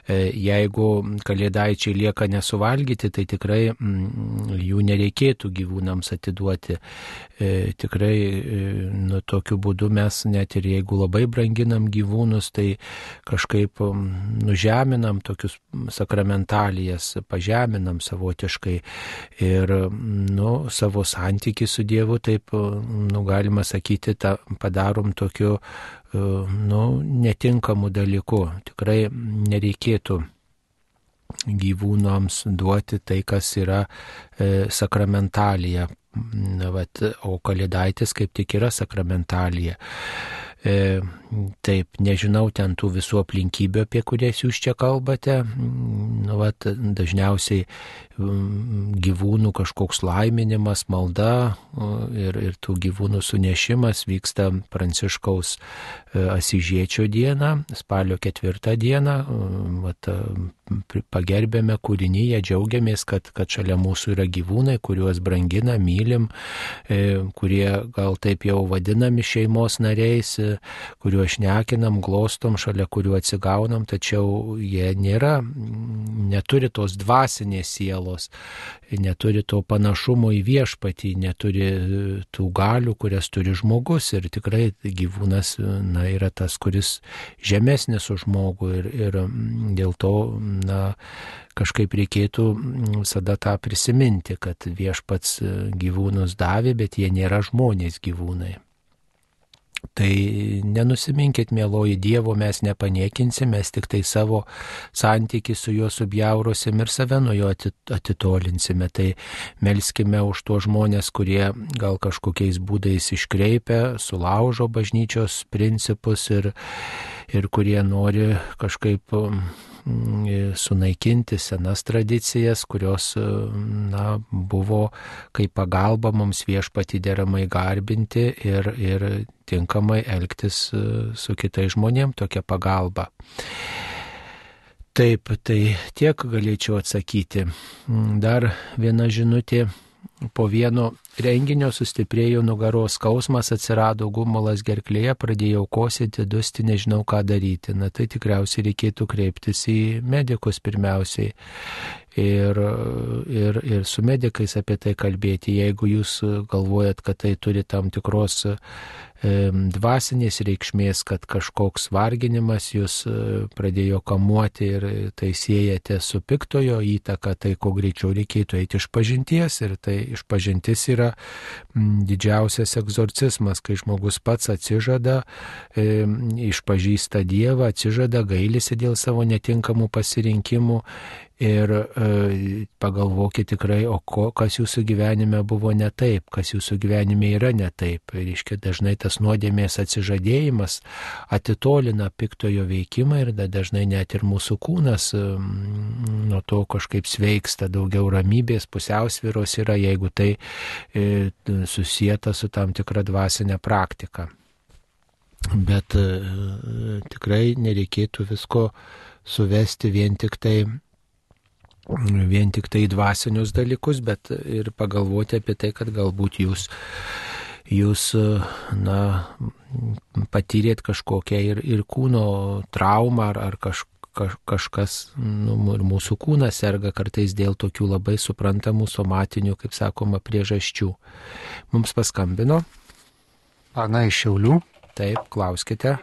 E, jeigu kalėdaičiai lieka nesuvalgyti, tai tikrai mm, jų nereikėtų gyvūnams atiduoti. E, tikrai e, nu, tokiu būdu mes net ir jeigu labai branginam gyvūnus, tai kažkaip mm, nužeminam tokius sakramentalijas, pažeminam savotiškai ir nu, savo santyki su Dievu, taip, nu, galima sakyti, tą padarom tampam tokiu, e, nu, netinkamu dalyku. Tikrai nereikėtų gyvūnams duoti tai, kas yra e, sakramentalija. Vat, o kalėdaitis kaip tik yra sakramentalija. E, taip, nežinau ten tų visų aplinkybių, apie kurias jūs čia kalbate. Nu, vat, dažniausiai mm, gyvūnų kažkoks laiminimas, malda ir, ir tų gyvūnų sunešimas vyksta Pranciškaus Asižiečio dieną, spalio ketvirtą dieną. Vat, pagerbėme kūrinyje, džiaugiamės, kad, kad šalia mūsų yra gyvūnai, kuriuos brangina, mylim, e, kurie gal taip jau vadinami šeimos nariais, e, kuriuos šnekinam, glostom, šalia kuriuo atsigaunam, tačiau jie nėra, neturi tos dvasinės sielos, neturi to panašumo į viešpatį, neturi tų galių, kurias turi žmogus ir tikrai gyvūnas na, yra tas, kuris žemesnis už žmogų ir, ir dėl to na, kažkaip reikėtų visada tą prisiminti, kad viešpats gyvūnus davė, bet jie nėra žmonės gyvūnai. Tai nenusiminkit, mėloji Dievo, mes nepaniekinsim, mes tik tai savo santyki su juo subjaurosim ir save nuo jo atitolinsime. Tai melskime už tuos žmonės, kurie gal kažkokiais būdais iškreipia, sulaužo bažnyčios principus ir, ir kurie nori kažkaip sunaikinti senas tradicijas, kurios na, buvo kaip pagalba mums viešpati deramai garbinti ir, ir tinkamai elgtis e, su kitais žmonėmis tokia pagalba. Taip, tai tiek galėčiau atsakyti. Mm, dar viena žinutė po vieno renginio sustiprėjo nugaros skausmas, atsirado gumulas gerklėje, pradėjau kosėti, dusti, nežinau ką daryti. Na tai tikriausiai reikėtų kreiptis į medikus pirmiausiai ir, ir, ir su medikais apie tai kalbėti. Jeigu jūs galvojat, kad tai turi tam tikros dvasinės reikšmės, kad kažkoks varginimas jūs e, pradėjo kamuoti ir tai siejate su piktojo įtaka, tai kuo greičiau reikėtų eiti iš pažinties ir tai iš pažintis yra didžiausias egzorcismas, kai žmogus pats atsižada, e, išpažįsta Dievą, atsižada, gailisi dėl savo netinkamų pasirinkimų ir e, pagalvokit tikrai, o ko, kas jūsų gyvenime buvo ne taip, kas jūsų gyvenime yra ne taip. Ir iškia dažnai tas nuodėmės atsižadėjimas atitolina piktojo veikimą ir dažnai net ir mūsų kūnas nuo to kažkaip sveiksta, daugiau ramybės, pusiausviros yra, jeigu tai e, susijęta su tam tikra dvasinė praktika. Bet e, tikrai nereikėtų visko suvesti vien tik tai vien tik tai dvasinius dalykus, bet ir pagalvoti apie tai, kad galbūt jūs, jūs na, patyrėt kažkokią ir, ir kūno traumą ar, ar kaž, kaž, kažkas, nu, ir mūsų kūnas serga kartais dėl tokių labai suprantamų somatinių, kaip sakoma, priežasčių. Mums paskambino. Ana iš Šiaulių. Taip, klauskite.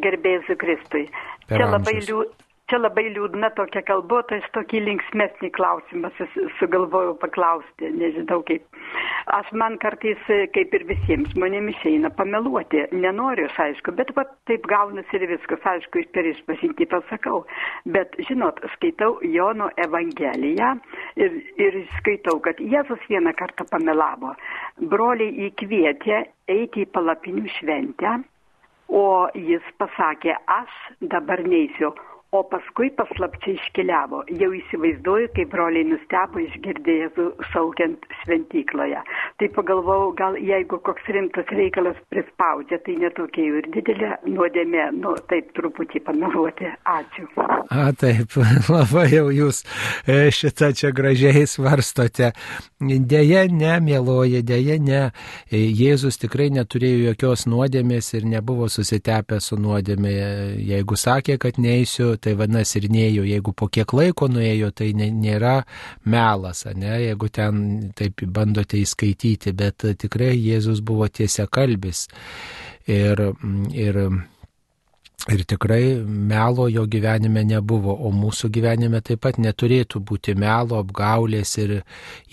Gerbėjus Kristui. Čia labai, amžius. liū, čia labai liūdna tokia kalba, aš tokį linksmesnį klausimą sugalvojau paklausti, nežinau kaip. Aš man kartais, kaip ir visiems žmonėms, išeina pameluoti. Nenoriu aš, aišku, bet va, taip gaunasi ir viskas, aišku, per išpažinti pasakau. Bet, žinot, skaitau Jono Evangeliją ir, ir skaitau, kad Jėzus vieną kartą pamelavo. Broliai įkvietė eiti į palapinių šventę, o jis pasakė, aš dabar neįsiu. O paskui paslapčiai iškeliavo. Jau įsivaizduoju, kaip broliai nustebo išgirdę Jėzų šaukiant šventykloje. Tai pagalvojau, gal jeigu koks rimtas reikalas prispaudžia, tai netokia jau ir didelė nuodėmė, nu taip truputį pameluoti. Ačiū. A, taip, labai jau jūs e, šitą čia gražiai svarstote. Deja, ne, mėloji, deja, ne. E, Jėzus tikrai neturėjo jokios nuodėmės ir nebuvo susitepęs su nuodėmė. Jeigu sakė, kad neįsiu, tai vadinasi ir neėjau. Jeigu po kiek laiko nuėjo, tai nėra melas, ne, jeigu ten taip bandote įskaityti, bet tikrai Jėzus buvo tiesia kalbis. Ir, ir Ir tikrai melo jo gyvenime nebuvo, o mūsų gyvenime taip pat neturėtų būti melo, apgaulės ir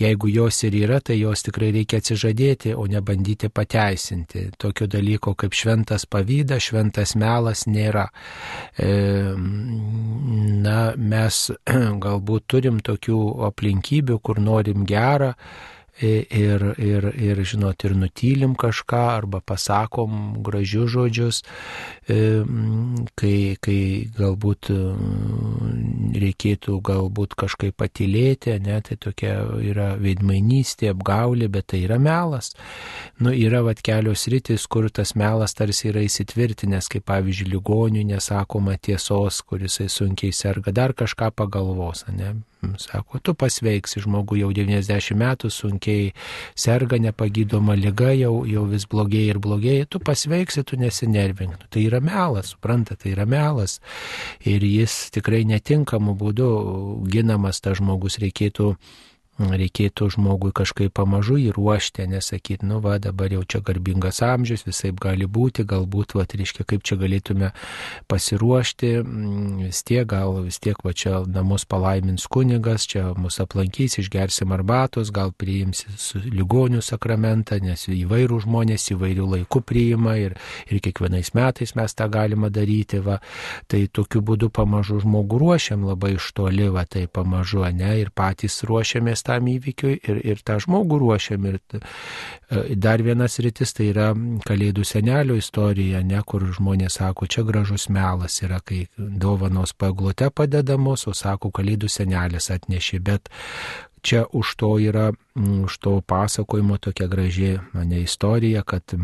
jeigu jos ir yra, tai jos tikrai reikia atsižadėti, o ne bandyti pateisinti. Tokio dalyko kaip šventas pavydas, šventas melas nėra. E, na, mes galbūt turim tokių aplinkybių, kur norim gerą ir, ir, ir žinot, ir nutylim kažką, arba pasakom gražius žodžius, kai, kai galbūt reikėtų galbūt kažkaip patylėti, ne, tai tokia yra veidmainystė, apgaulė, bet tai yra melas. Nu, yra vat kelios rytis, kur tas melas tarsi yra įsitvirtinęs, kaip pavyzdžiui, ligonių nesakoma tiesos, kuris sunkiai serga, dar kažką pagalvos, ne, Sako, tu pasveiksi, žmogų jau 90 metų, sunkiai serga, nepagydoma lyga, jau, jau vis blogėja ir blogėja, tu pasveiksi, tu nesinervink. Nu, tai yra melas, supranta, tai yra melas. Ir jis tikrai netinkamu būdu ginamas tas žmogus reikėtų reikėtų žmogui kažkaip pamažu įruošti, nesakyti, nu va, dabar jau čia garbingas amžius, visai gali būti, galbūt, va, reiškia, kaip čia galėtume pasiruošti, mm, vis tiek, gal vis tiek, va, čia namus palaimins kunigas, čia mus aplankys, išgersim arbatos, gal priims ligonių sakramentą, nes įvairių žmonės įvairių laikų priima ir, ir kiekvienais metais mes tą galime daryti, va, tai tokiu būdu pamažu žmogų ruošiam labai iš toli, va, tai pamažu, ne, ir patys ruošiamės tam įvykiui ir, ir tą žmogų ruošiam. Ir e, dar vienas rytis tai yra Kalėdų senelio istorija, ne, kur žmonės sako, čia gražus melas yra, kai dovanos paglute padedamos, o sako, Kalėdų senelis atnešė, bet čia už to yra, už to pasakojimo tokia graži mane istorija, kad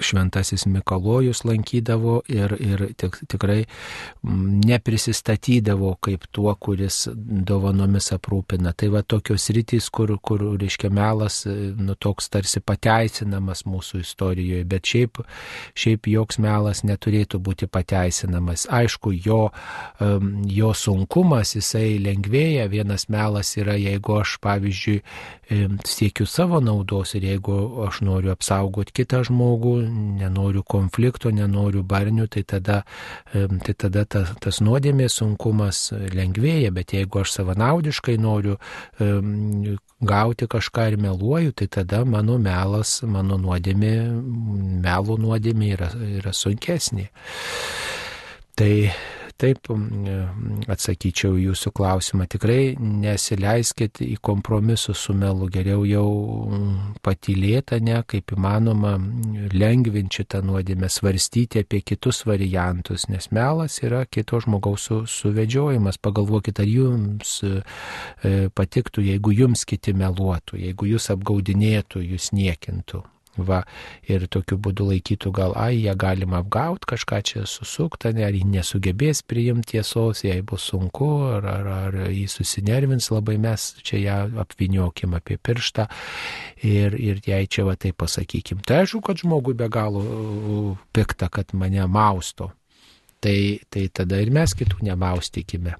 šventasis Mikalojus lankydavo ir, ir tik, tikrai neprisistatydavo kaip tuo, kuris dovanomis aprūpina. Tai va tokios rytis, kur, kur reiškia melas, nu toks tarsi pateisinamas mūsų istorijoje, bet šiaip, šiaip joks melas neturėtų būti pateisinamas. Aišku, jo, jo sunkumas, jisai lengvėja, vienas melas yra, jeigu aš, pavyzdžiui, siekiu savo naudos ir jeigu aš noriu apsaugoti kitą žmogų, nenoriu konflikto, nenoriu barnių, tai tada, tai tada ta, tas nuodėmės sunkumas lengvėja, bet jeigu aš savanaudiškai noriu gauti kažką ir meluoju, tai tada mano melas, mano nuodėmė, melo nuodėmė yra, yra sunkesnė. Tai taip atsakyčiau jūsų klausimą. Tikrai nesileiskit į kompromisus su melu, geriau jau patylėta, ne, kaip įmanoma, lengvinti šitą nuodėmę, svarstyti apie kitus variantus, nes melas yra kito žmogaus su, suvedžiojimas. Pagalvokit, ar jums e, patiktų, jeigu jums kiti meluotų, jeigu jūs apgaudinėtų, jūs niekintų. Va, ir tokiu būdu laikytų gal, ai, ją galima apgauti, kažką čia susukta, ne, ar jį nesugebės priimti tiesos, jai bus sunku, ar, ar, ar jį susinervins labai, mes čia ją apviniokim apie pirštą ir, ir jai čia va tai pasakykim. Tai aišku, kad žmogui be galo pikta, kad mane mausto. Tai, tai tada ir mes kitų nemaustykime.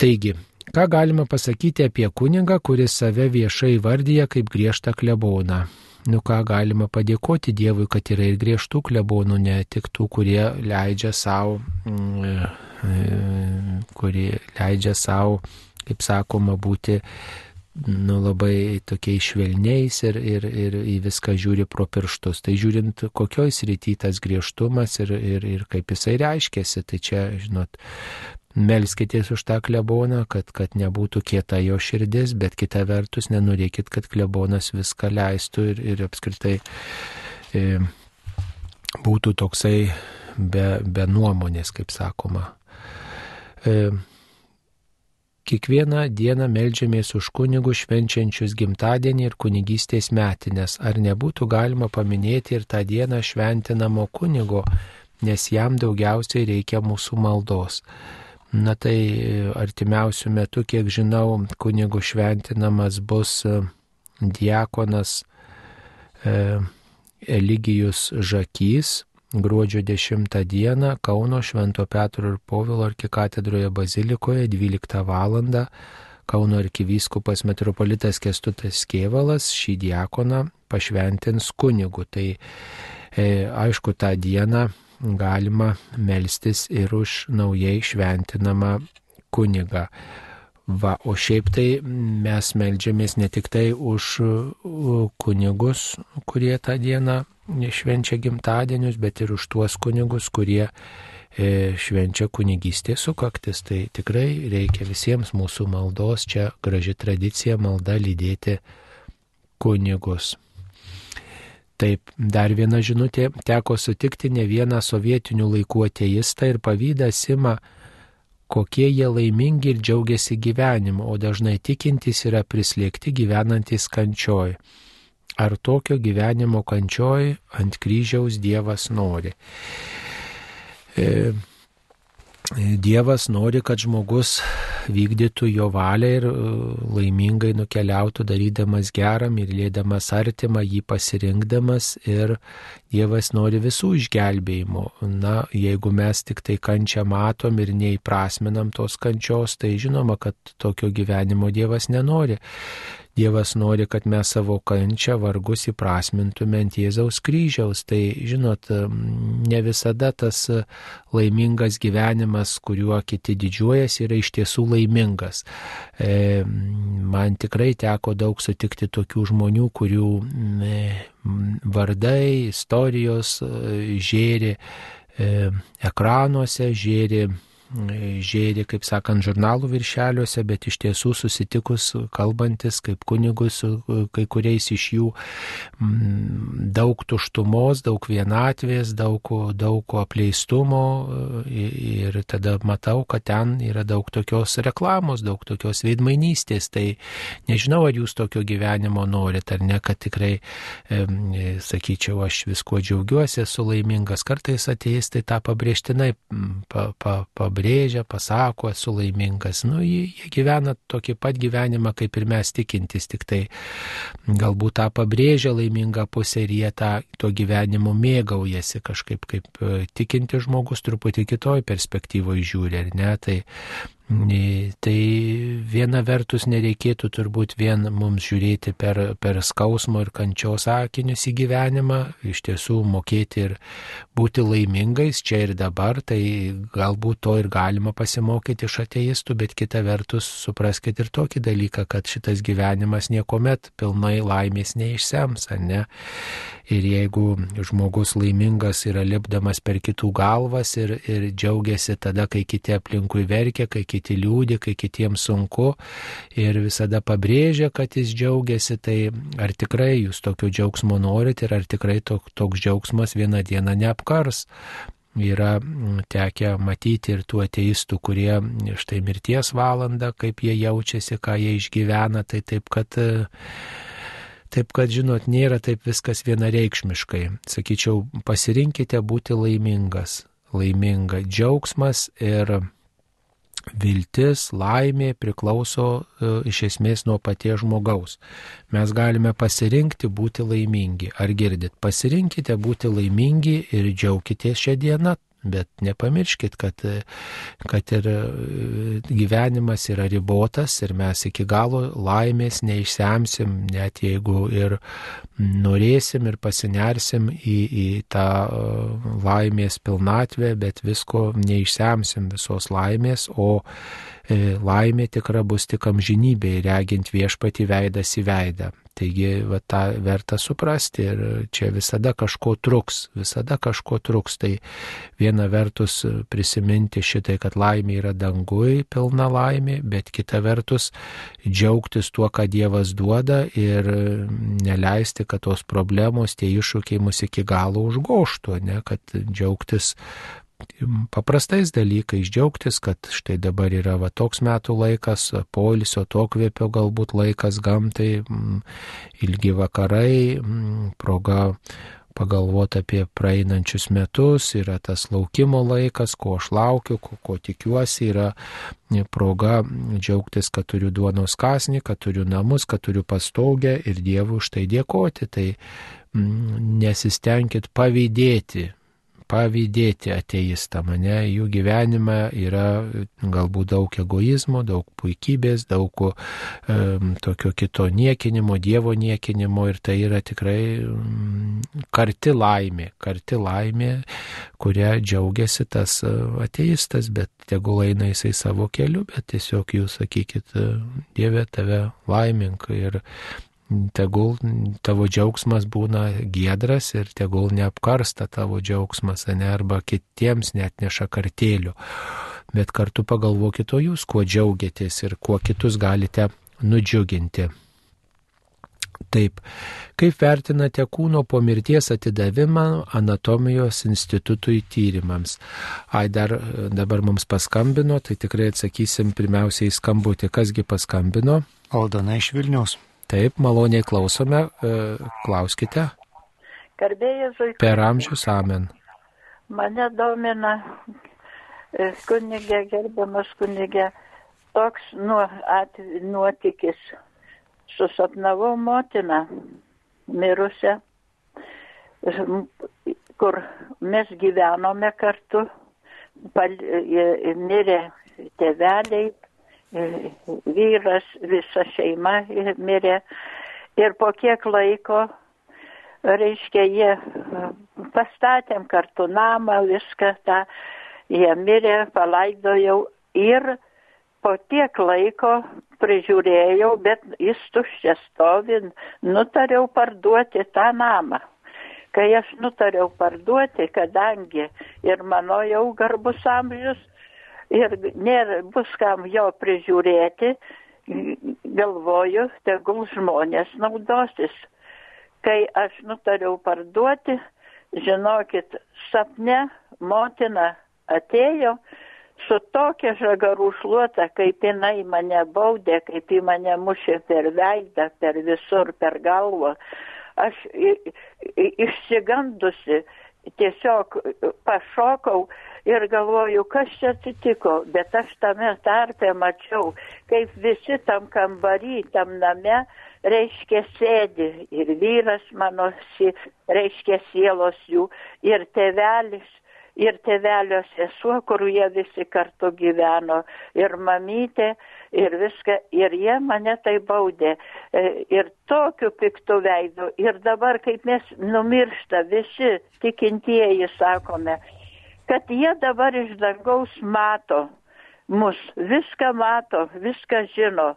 Taigi, Ką galima pasakyti apie kunigą, kuris save viešai vardyja kaip griežtą kleboną? Nu ką galima padėkoti Dievui, kad yra ir griežtų klebonų, ne tik tų, kurie leidžia savo, mm, e, kurie leidžia savo, kaip sakoma, būti nu, labai tokiais švelniais ir, ir, ir į viską žiūri pro pirštus. Tai žiūrint, kokioj srity tas griežtumas ir, ir, ir kaip jisai reiškėsi, tai čia, žinot, Melskitės už tą kleboną, kad, kad nebūtų kieta jo širdis, bet kita vertus nenorėkit, kad klebonas viską leistų ir, ir apskritai e, būtų toksai be, be nuomonės, kaip sakoma. E, Kiekvieną dieną melžiamės už kunigų švenčiančius gimtadienį ir kunigystės metinės. Ar nebūtų galima paminėti ir tą dieną šventinamo kunigo, nes jam daugiausiai reikia mūsų maldos. Na tai artimiausių metų, kiek žinau, kunigų šventinamas bus e, diakonas e, Eligijus Žakys gruodžio 10 dieną Kauno Švento Petro ir Povilo arkikatedroje bazilikoje 12 val. Kauno arkivyskupas metropolitas Kestutas Kievalas šį diakoną pašventins kunigu. Tai e, aišku, tą dieną galima melstis ir už naujai šventinamą kunigą. Va, o šiaip tai mes melžiamės ne tik tai už kunigus, kurie tą dieną švenčia gimtadienius, bet ir už tuos kunigus, kurie e, švenčia kunigystė sukaktis. Tai tikrai reikia visiems mūsų maldos, čia graži tradicija malda lydėti kunigus. Taip, dar viena žinutė, teko sutikti ne vieną sovietinių laikų ateistą ir pavydą sima, kokie jie laimingi ir džiaugiasi gyvenimu, o dažnai tikintys yra prislėgti gyvenantys kančioj. Ar tokio gyvenimo kančioj ant kryžiaus Dievas nori? E, Dievas nori, kad žmogus vykdytų jo valią ir e, laimingai nukeliautų darydamas gerą, mylėdamas artimą, jį pasirinkdamas ir Dievas nori visų išgelbėjimo. Na, jeigu mes tik tai kančią matom ir neįprasminam tos kančios, tai žinoma, kad tokio gyvenimo Dievas nenori. Dievas nori, kad mes savo kančią vargus įprasmintume ant Jėzaus kryžiaus. Tai, žinot, ne visada tas laimingas gyvenimas, kuriuo kiti didžiuojasi, yra iš tiesų laimingas. E, man tikrai teko daug sutikti tokių žmonių, kurių e, vardai, istorijos e, žėri ekranuose, žėri žėri, kaip sakant, žurnalų viršeliuose, bet iš tiesų susitikus, kalbantis kaip kunigus kai kuriais iš jų mm, daug tuštumos, daug vienatvės, daug, daug apleistumo ir tada matau, kad ten yra daug tokios reklamos, daug tokios veidmainystės. Tai nežinau, ar jūs tokio gyvenimo norite ar ne, kad tikrai, e, sakyčiau, aš visko džiaugiuosi, esu laimingas. Kartais ateistai tą pabrėžtinai pa, pa, pabrėžti pabrėžia, pasako, esu laimingas. Nu, jie, jie gyvena tokį pat gyvenimą kaip ir mes tikintis, tik tai galbūt tą pabrėžia laimingą pusę ir jie tą, to gyvenimu mėgaujasi kažkaip kaip e, tikinti žmogus truputį kitoj perspektyvoje žiūri, ar ne? Tai Tai viena vertus nereikėtų turbūt vien mums žiūrėti per, per skausmo ir kančios akinius į gyvenimą, iš tiesų mokėti ir būti laimingais čia ir dabar, tai galbūt to ir galima pasimokyti iš ateistų, bet kita vertus supraskite ir tokį dalyką, kad šitas gyvenimas niekuomet pilnai laimės neišsems, ar ne? Ir jeigu žmogus laimingas yra lipdamas per kitų galvas ir, ir džiaugiasi tada, kai kiti aplinkui verkia, kai kiti liūdė, kai kitiems sunku ir visada pabrėžia, kad jis džiaugiasi, tai ar tikrai jūs tokio džiaugsmo norit ir ar tikrai tok, toks džiaugsmas vieną dieną neapkars? Yra tekę matyti ir tų ateistų, kurie štai mirties valandą, kaip jie jaučiasi, ką jie išgyvena, tai taip, kad Taip kad, žinot, nėra taip viskas vienareikšmiškai. Sakyčiau, pasirinkite būti laimingas. Laiminga džiaugsmas ir viltis, laimė priklauso e, iš esmės nuo paties žmogaus. Mes galime pasirinkti būti laimingi. Ar girdit? Pasirinkite būti laimingi ir džiaukitės šią dieną, Bet nepamirškit, kad, kad ir e, gyvenimas yra ribotas ir mes iki galo laimės neišsemsim, net jeigu ir norėsim ir pasinersim į, į tą e, laimės pilnatvę, bet visko neišsemsim visos laimės, o e, laimė tikra bus tik amžinybė, regint viešpati veidas į veidą. Taigi, va, tą verta suprasti ir čia visada kažko truks, visada kažko truks. Tai viena vertus prisiminti šitai, kad laimė yra dangui, pilna laimė, bet kita vertus džiaugtis tuo, ką Dievas duoda ir neleisti, kad tos problemos, tie iššūkiai mus iki galo užgoštų, ne, kad džiaugtis paprastais dalykais džiaugtis, kad štai dabar yra va toks metų laikas, polisio, to kvėpio galbūt laikas gamtai, ilgi vakarai, proga pagalvoti apie praeinančius metus, yra tas laukimo laikas, ko aš laukiu, ko, ko tikiuosi, yra proga džiaugtis, kad turiu duonos kasnį, kad turiu namus, kad turiu pastogę ir Dievui už tai dėkoti. Tai nesistengit pavydėti pavydėti ateistą, mane jų gyvenime yra galbūt daug egoizmo, daug puikybės, daug um, tokio kito niekinimo, Dievo niekinimo ir tai yra tikrai um, karti laimė, karti laimė, kuria džiaugiasi tas e, ateistas, bet tegul eina jisai savo keliu, bet tiesiog jūs sakykit, Dieve tave laimink ir tegul tavo džiaugsmas būna giedras ir tegul neapkarsta tavo džiaugsmas, ne, arba kitiems net neša kartėlių. Bet kartu pagalvokite, jūs kuo džiaugiatės ir kuo kitus galite nudžiuginti. Taip, kaip vertinate kūno po mirties atidavimą anatomijos institutui tyrimams? Ai, dar dabar mums paskambino, tai tikrai atsakysim pirmiausiai skambutį. Kasgi paskambino? Aldona iš Vilnius. Taip, maloniai klausome, e, klauskite. Garbėjai Per amžius amen. Mane domina e, kunigė, gerbiamas kunigė, toks nuo, at, nuotykis. Susapnavau motiną mirusią, kur mes gyvenome kartu, pal, mirė tėveliai, vyras, visa šeima mirė. Ir po kiek laiko, reiškia, jie pastatėm kartu namą, viską tą, jie mirė, palaidojau ir po tiek laiko prižiūrėjau, bet jis tuščias stovi, nutariau parduoti tą namą. Kai aš nutariau parduoti, kadangi ir mano jau garbus amžius, ir nėra, bus kam jo prižiūrėti, galvoju, tegul žmonės naudosis. Kai aš nutariau parduoti, žinokit, sapne motina atėjo su tokia žagarų šluota, kaip jinai mane baudė, kaip ji mane mušė per veidą, per visur, per galvą. Aš išsigandusi tiesiog pašokau ir galvoju, kas čia atsitiko, bet aš tame tarpe mačiau, kaip visi tam kambarį, tam name, reiškia sėdi ir vyras mano, reiškia sielos jų, ir tevelis, ir tevelio sesuo, kur jie visi kartu gyveno, ir mamytė, ir viską, ir jie mane tai baudė. E, ir tokiu piktų veidų, ir dabar, kaip mes numiršta visi tikintieji, sakome, kad jie dabar iš dangaus mato mus, viską mato, viską žino.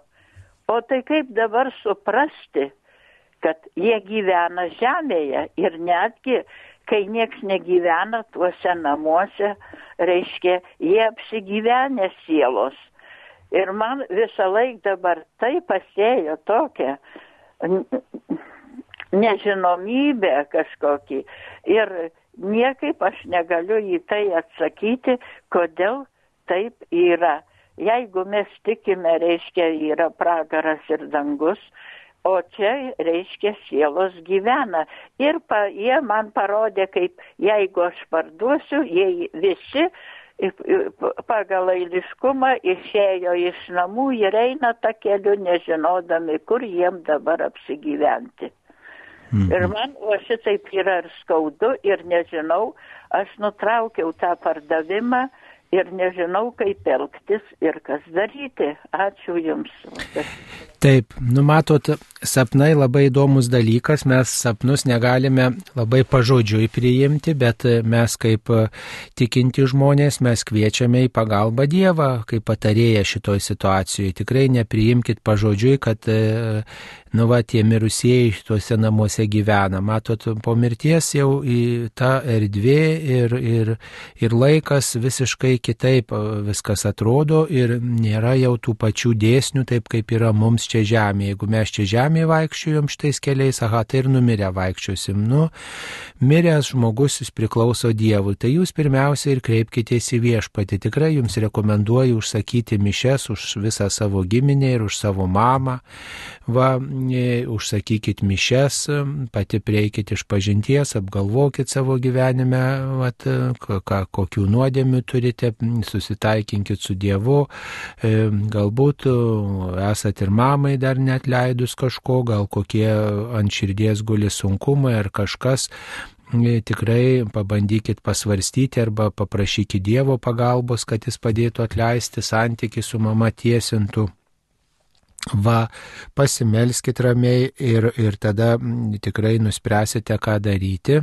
O tai kaip dabar suprasti, kad jie gyvena žemėje ir netgi, kai nieks negyvena tuose namuose, reiškia, jie apsigyvenę sielos. Ir man visą laiką dabar tai pasėjo tokia nežinomybė kažkokį. Ir niekaip aš negaliu į tai atsakyti, kodėl taip yra. Jeigu mes tikime, reiškia, yra pragaras ir dangus, o čia, reiškia, sielos gyvena. Ir pa, jie man parodė, kaip jeigu aš parduosiu, jie visi pagal eiliškumą išėjo iš namų ir eina tą keliu, nežinodami, kur jiem dabar apsigyventi. Mhm. Ir man, o šitaip yra ir skaudu ir nežinau, aš nutraukiau tą pardavimą ir nežinau, kaip elgtis ir kas daryti. Ačiū Jums. Taip, numatot, sapnai labai įdomus dalykas, mes sapnus negalime labai pažodžiui priimti, bet mes kaip tikinti žmonės, mes kviečiame į pagalbą Dievą, kaip patarėję šitoj situacijoje. Tikrai nepriimkite pažodžiui, kad nu va, tie mirusieji tuose namuose gyvena. Matot, po mirties jau į tą erdvė ir, ir, ir laikas visiškai kitaip viskas atrodo ir nėra jau tų pačių dėsnių, taip kaip yra mums čia žemė. Jeigu mes čia žemėje vaikščiojom šitais keliais, aha, tai ir numirę vaikščiosim. Nu, miręs žmogus jis priklauso Dievui. Tai jūs pirmiausia ir kreipkitės į viešpatį. Tikrai jums rekomenduoju užsakyti mišes už visą savo giminę ir už savo mamą. Va, e, užsakykit mišes, pati prieikit iš pažinties, apgalvokit savo gyvenime, vat, ką, kokių nuodėmių turite, susitaikinkit su Dievu. E, galbūt esat ir mamą mamai dar net leidus kažko, gal kokie ant širdies guli sunkumai ar kažkas, e, tikrai pabandykit pasvarstyti arba paprašykit Dievo pagalbos, kad jis padėtų atleisti santyki su mama tiesintų. Va, pasimelskit ramiai ir, ir tada tikrai nuspręsite, ką daryti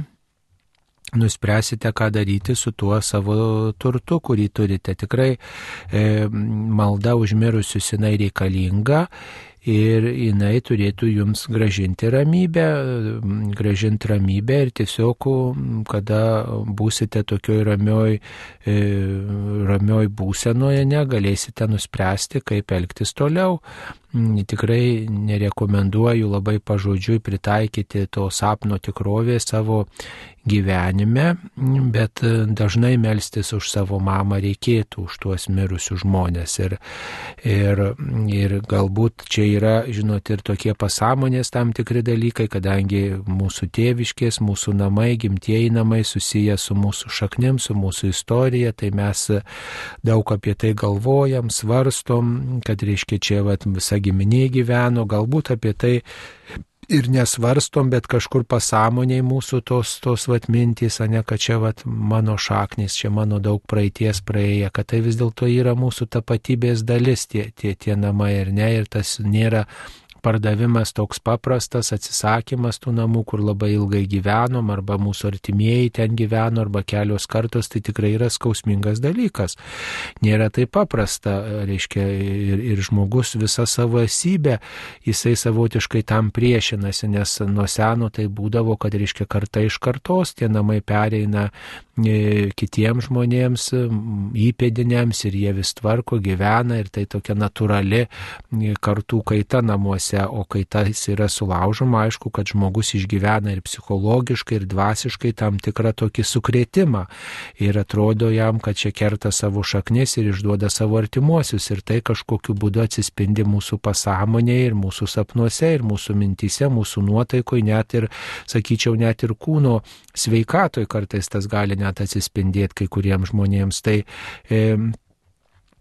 nuspręsite, ką daryti su tuo savo turtu, kurį turite. Tikrai e, malda užmirusius jinai reikalinga ir jinai turėtų jums gražinti ramybę, gražinti ramybę ir tiesiog, kada būsite tokioj ramioj, e, ramioj būsenoje, negalėsite nuspręsti, kaip elgtis toliau. Tikrai nerekomenduoju labai pažodžiui pritaikyti to sapno tikrovės savo gyvenime, bet dažnai melstis už savo mamą reikėtų, už tuos mirusius žmonės. Ir, ir, ir galbūt čia yra, žinot, ir tokie pasąmonės tam tikri dalykai, kadangi mūsų tėviškės, mūsų namai, gimtieji namai susiję su mūsų šaknim, su mūsų istorija, tai mes daug apie tai galvojam, svarstom, kad reiškia čia vat, visa giminė gyveno, galbūt apie tai ir nesvarstom, bet kažkur pasąmoniai mūsų tos, tos vat mintys, ne, kad čia vat mano šaknis, čia mano daug praeities praėję, kad tai vis dėlto yra mūsų tapatybės dalis tie, tie, tie namai ir ne, ir tas nėra pardavimas toks paprastas, atsisakymas tų namų, kur labai ilgai gyvenom, arba mūsų artimieji ten gyveno, arba kelios kartos, tai tikrai yra skausmingas dalykas. Nėra tai paprasta, reiškia, ir, ir žmogus visą savo esybę, jisai savotiškai tam priešinasi, nes nuo seno tai būdavo, kad, reiškia, karta iš kartos tie namai pereina e, kitiems žmonėms, įpėdiniams ir jie vis tvarko, gyvena ir tai tokia natūrali e, kartų kaita namuose namuose, o kai tas yra sulaužoma, aišku, kad žmogus išgyvena ir psichologiškai, ir dvasiškai tam tikrą tokį sukrėtimą. Ir atrodo jam, kad čia kerta savo šaknis ir išduoda savo artimuosius. Ir tai kažkokiu būdu atsispindi mūsų pasąmonėje ir mūsų sapnuose, ir mūsų mintise, mūsų nuotaikoje, net ir, sakyčiau, net ir kūno sveikatoj kartais tas gali net atsispindėti kai kuriems žmonėms. Tai E,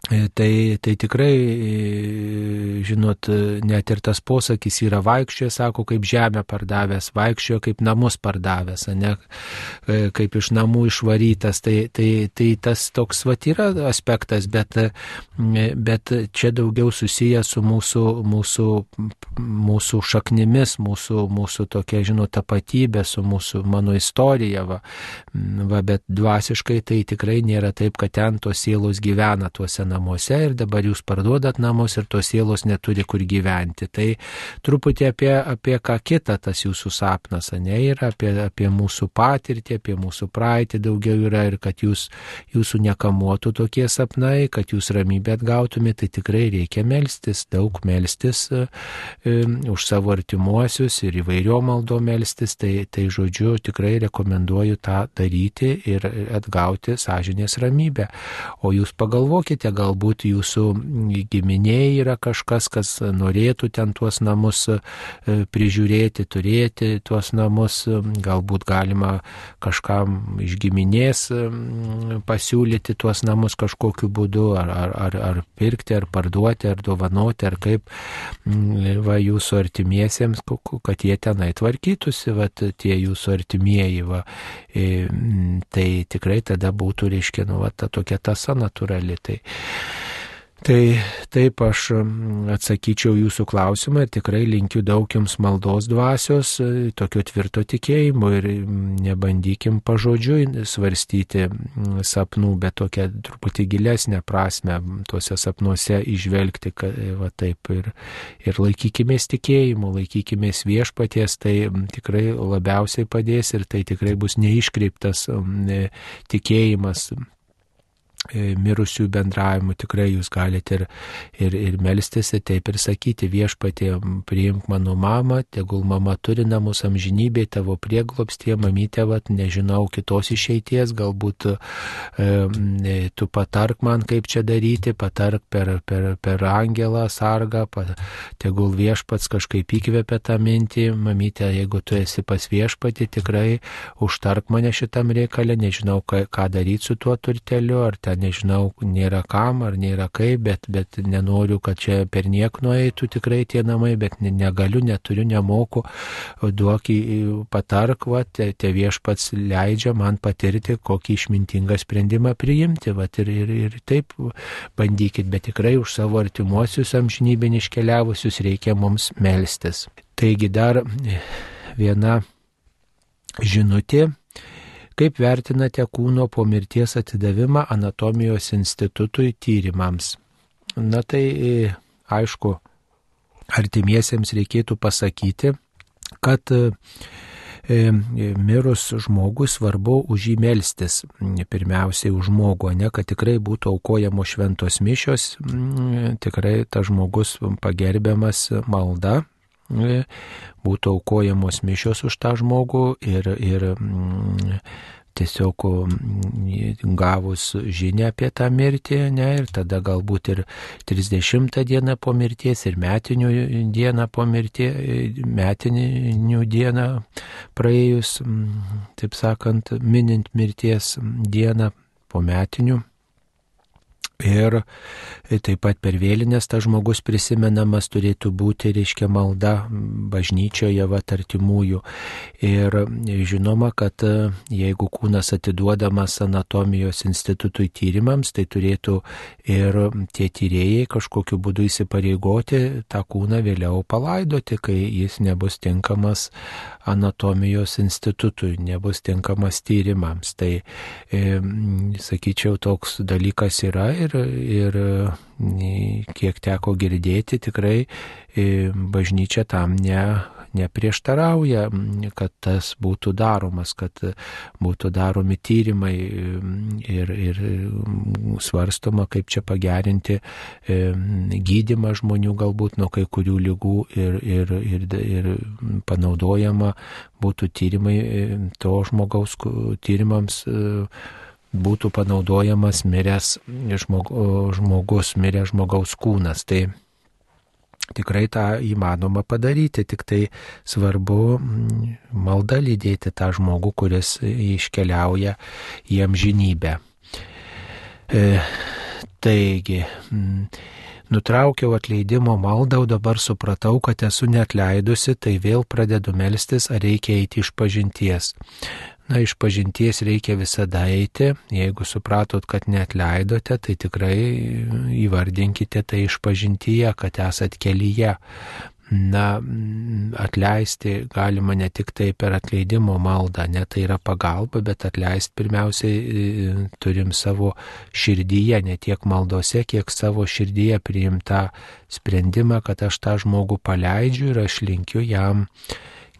tai, tai tikrai, e, žinot, net ir tas posakis yra vaikščioje, sako, kaip žemę pardavęs, vaikščioje kaip namus pardavęs, ne, e, kaip iš namų išvarytas. Tai, tai, tai tas toks vat yra aspektas, bet, bet čia daugiau susijęs su mūsų, mūsų, mūsų šaknimis, mūsų, mūsų tokia, žinot, tapatybė, su mūsų mano istorija. Va. Va, bet dvasiškai tai tikrai nėra taip, kad ten tos sielos gyvena tuose namuose namuose ir dabar jūs parduodat namus ir tos sielos neturi kur gyventi. Tai truputį apie, apie ką kitą tas jūsų sapnas, ne, yra apie, apie mūsų patirtį, apie mūsų praeitį daugiau yra ir kad jūs, jūsų nekamuotų tokie sapnai, kad jūs ramybę atgautumėte, tai tikrai reikia melstis, daug melstis e, e, už savo artimuosius ir įvairio maldo melstis, tai, tai žodžiu tikrai rekomenduoju tą daryti ir atgauti sąžinės ramybę. O jūs pagalvokite, gal galbūt jūsų giminėje yra kažkas, kas norėtų ten tuos namus e, prižiūrėti, turėti tuos namus, galbūt galima kažkam iš giminės pasiūlyti tuos namus kažkokiu būdu, ar, ar, ar, ar pirkti, ar parduoti, ar dovanoti, ar kaip va, jūsų artimiesiems, kad jie tenai tvarkytųsi, va, tie jūsų artimieji. Va, tai tikrai tada būtų, reiškia, nu, va, ta tokia tasa natūrali. Tai, Tai taip aš atsakyčiau jūsų klausimą ir tikrai linkiu daug jums maldos dvasios, e, tokio tvirto tikėjimo ir nebandykim pažodžiui svarstyti sapnų, bet tokią truputį gilesnę prasme tuose sapnuose išvelgti, kad, e, va taip ir, ir laikykimės tikėjimu, laikykimės viešpaties, tai tikrai labiausiai padės ir tai tikrai bus neiškreiptas e, tikėjimas mirusių bendravimu tikrai jūs galite ir, ir, ir melstis, ir taip ir sakyti viešpatė, priimk mano mamą, tegul mama turi namus amžinybėje, tavo prieglopstie, mamytė, vat, nežinau kitos išeities, galbūt e, e, tu patark man, kaip čia daryti, patark per, per, per angelą sargą, pat, tegul viešpats kažkaip įkvėpia tą mintį, mamytė, jeigu tu esi pas viešpatį, tikrai užtark mane šitam reikalė, nežinau, ką, ką daryti su tuo turteliu, ar ten nežinau, nėra kam ar nėra kaip, bet, bet nenoriu, kad čia per niek nueitų tikrai tie namai, bet negaliu, neturiu, nemoku, duok į patark, va, te, te viešpats leidžia man patirti, kokį išmintingą sprendimą priimti, va, ir, ir, ir taip bandykit, bet tikrai už savo artimuosius amžinybėn iškeliavusius reikia mums melstis. Taigi dar viena žinutė Kaip vertinate kūno po mirties atidavimą anatomijos institutui tyrimams? Na tai aišku, artimiesiems reikėtų pasakyti, kad e, e, mirus žmogui svarbu už jį melstis, pirmiausiai už žmogų, ne kad tikrai būtų aukojamos šventos mišios, tikrai tas žmogus pagerbiamas malda, e, būtų aukojamos mišios už tą žmogų ir, ir tiesiog mm, gavus žinę apie tą mirtį, ne, ir tada galbūt ir 30 dieną po mirties, ir metinių dieną po mirties, metinių dieną praėjus, mm, taip sakant, minint mirties dieną po metinių Ir taip pat per vėlinės tas žmogus prisimenamas turėtų būti, reiškia, malda bažnyčioje, va, artimųjų. Ir žinoma, kad e, jeigu kūnas atiduodamas anatomijos institutui tyrimams, tai turėtų ir tie tyrėjai kažkokiu būdu įsipareigoti tą kūną vėliau palaidoti, kai jis nebus tinkamas anatomijos institutui, nebus tinkamas tyrimams. Tai, e, sakyčiau, toks dalykas yra ir, ir kiek teko girdėti, tikrai e, bažnyčia tam ne, neprieštarauja, kad tas būtų daromas, kad būtų daromi tyrimai ir, ir svarstoma, kaip čia pagerinti e, gydimą žmonių galbūt nuo kai kurių lygų ir, ir, ir, ir panaudojama būtų tyrimai e, to žmogaus tyrimams būtų panaudojamas miręs žmogus, miręs žmogaus kūnas. Tai tikrai tą įmanoma padaryti, tik tai svarbu mm, malda lydėti tą žmogų, kuris iškeliauja į amžinybę. E, taigi, mm, nutraukiau atleidimo maldą, o dabar supratau, kad esu netleidusi, tai vėl pradedu melstis, ar reikia eiti iš pažinties. Na, iš pažinties reikia visada eiti. Jeigu supratot, kad net leidote, tai tikrai įvardinkite tai iš pažintyje, kad esat kelyje. Na, atleisti galima ne tik tai per atleidimo maldą, ne tai yra pagalba, bet atleisti pirmiausiai e, turim savo širdyje, ne tiek maldose, kiek savo širdyje priimtą sprendimą, kad aš tą žmogų paleidžiu ir aš linkiu jam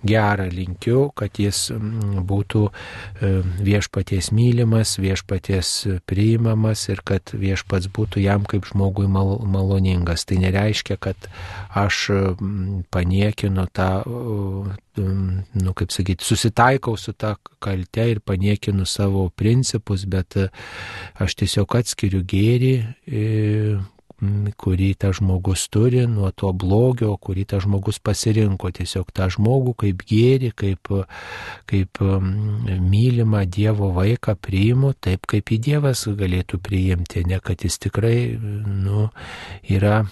gerą linkiu, kad jis mm, būtų e, viešpaties mylimas, viešpaties priimamas ir kad viešpats būtų jam kaip žmogui mal, maloningas. Tai nereiškia, kad aš mm, paniekinu tą, mm, nu kaip sakyti, susitaikau su tą kalte ir paniekinu savo principus, bet e, aš tiesiog atskiriu gėrį e, kurį tas žmogus turi, nuo to blogio, kurį tas žmogus pasirinko. Tiesiog tą žmogų kaip gėri, kaip, kaip mylimą Dievo vaiką priimu, taip kaip į Dievas galėtų priimti, ne kad jis tikrai nu, yra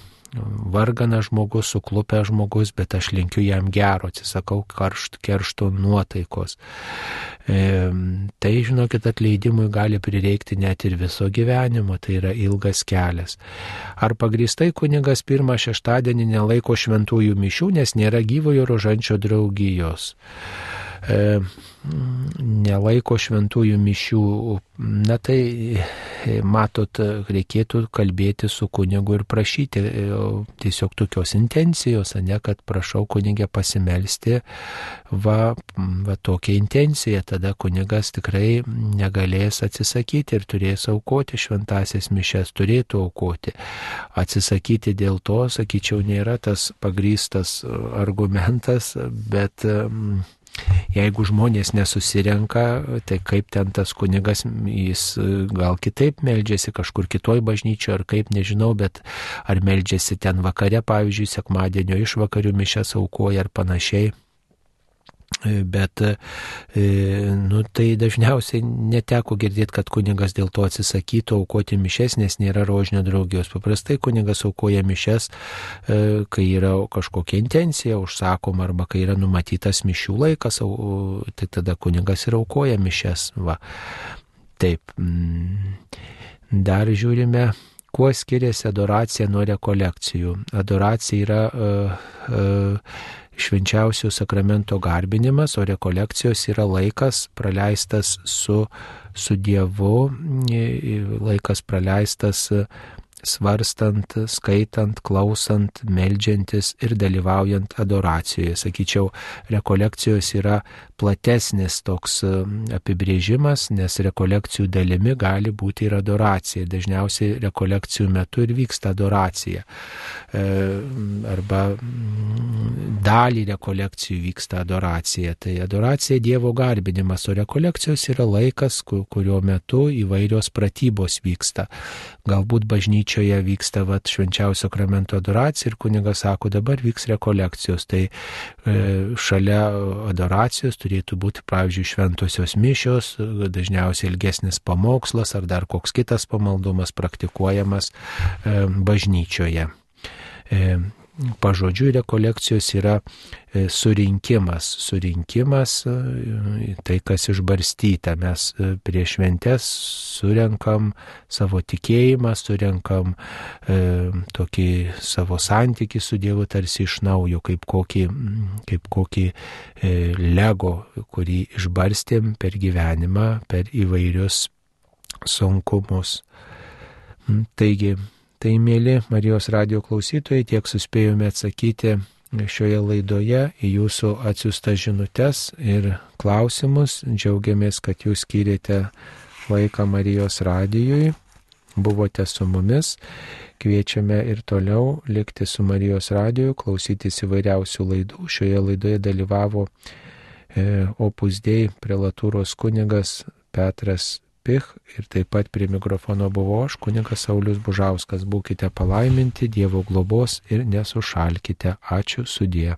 varganas žmogus, suklupęs žmogus, bet aš linkiu jam gero, atsisakau karšt, keršto nuotaikos. Tai, žinokit, atleidimui gali prireikti net ir viso gyvenimo, tai yra ilgas kelias. Ar pagristai kunigas pirmą šeštadienį nelaiko šventųjų mišių, nes nėra gyvojo rožančio draugijos? Nelaiko šventųjų mišių, na tai matot, reikėtų kalbėti su kunigu ir prašyti e, tiesiog tokios intencijos, ne kad prašau kunigę pasimelsti, va, va tokia intencija, tada kunigas tikrai negalės atsisakyti ir turės aukoti šventasias mišes, turėtų aukoti. Atsisakyti dėl to, sakyčiau, nėra tas pagrystas argumentas, bet Jeigu žmonės nesusirenka, tai kaip ten tas kunigas, jis e, gal kitaip meldžiasi kažkur kitoj bažnyčioje ar kaip, nežinau, bet ar meldžiasi ten vakare, pavyzdžiui, sekmadienio išvakarių mišęs aukoja ar panašiai. Bet e, nu, tai dažniausiai neteko girdėti, kad kunigas dėl to atsisakytų aukoti mišes, nes nėra rožinio draugijos. Paprastai kunigas aukoja mišes, e, kai yra kažkokia intencija užsakoma arba kai yra numatytas mišių laikas, tai tada kunigas ir aukoja mišes. Va. Taip. Mm. Dar žiūrime, kuo skiriasi adoracija nuo rekolekcijų. Adoracija yra uh, uh, švenčiausio sakramento garbinimas, o rekolekcijos yra laikas praleistas su, su Dievu, laikas praleistas svarstant, skaitant, klausant, melžiantis ir dalyvaujant adoracijoje. Sakyčiau, rekolekcijos yra platesnis toks apibrėžimas, nes rekolekcijų dalimi gali būti ir adoracija. Dažniausiai rekolekcijų metu ir vyksta adoracija. E, arba dalį rekolekcijų vyksta adoracija. Tai adoracija Dievo garbinimas, o rekolekcijos yra laikas, kurio metu įvairios pratybos vyksta. Galbūt bažnyčioje vyksta vat, švenčiausio kramento adoracija ir kunigas sako, dabar vyks rekolekcijos. Tai e, šalia adoracijos turėtų būti, pavyzdžiui, šventosios mišios, dažniausiai ilgesnis pamokslas ar dar koks kitas pamaldumas praktikuojamas e, bažnyčioje. E, pažodžių rekolekcijos yra e, surinkimas. Surinkimas e, tai, kas išbarstyta. Mes e, prieš šventės surenkam savo tikėjimą, surenkam e, tokį savo santyki su Dievu tarsi iš naujo, kaip kokį, kaip kokį e, lego, kurį išbarstėm per gyvenimą, per įvairius sunkumus. Taigi, Tai mėly Marijos radio klausytojai, tiek suspėjome atsakyti šioje laidoje į jūsų atsiųstas žinutes ir klausimus. Džiaugiamės, kad jūs skirėte laiką Marijos radijui, buvote su mumis. Kviečiame ir toliau likti su Marijos radiju, klausytis įvairiausių laidų. Šioje laidoje dalyvavo e, Opus Dei prelatūros kunigas Petras Pich ir taip pat prie mikrofono buvo aš, kunigas Saulis Bužauskas. Būkite palaiminti, Dievo globos ir nesušalkite. Ačiū sudie.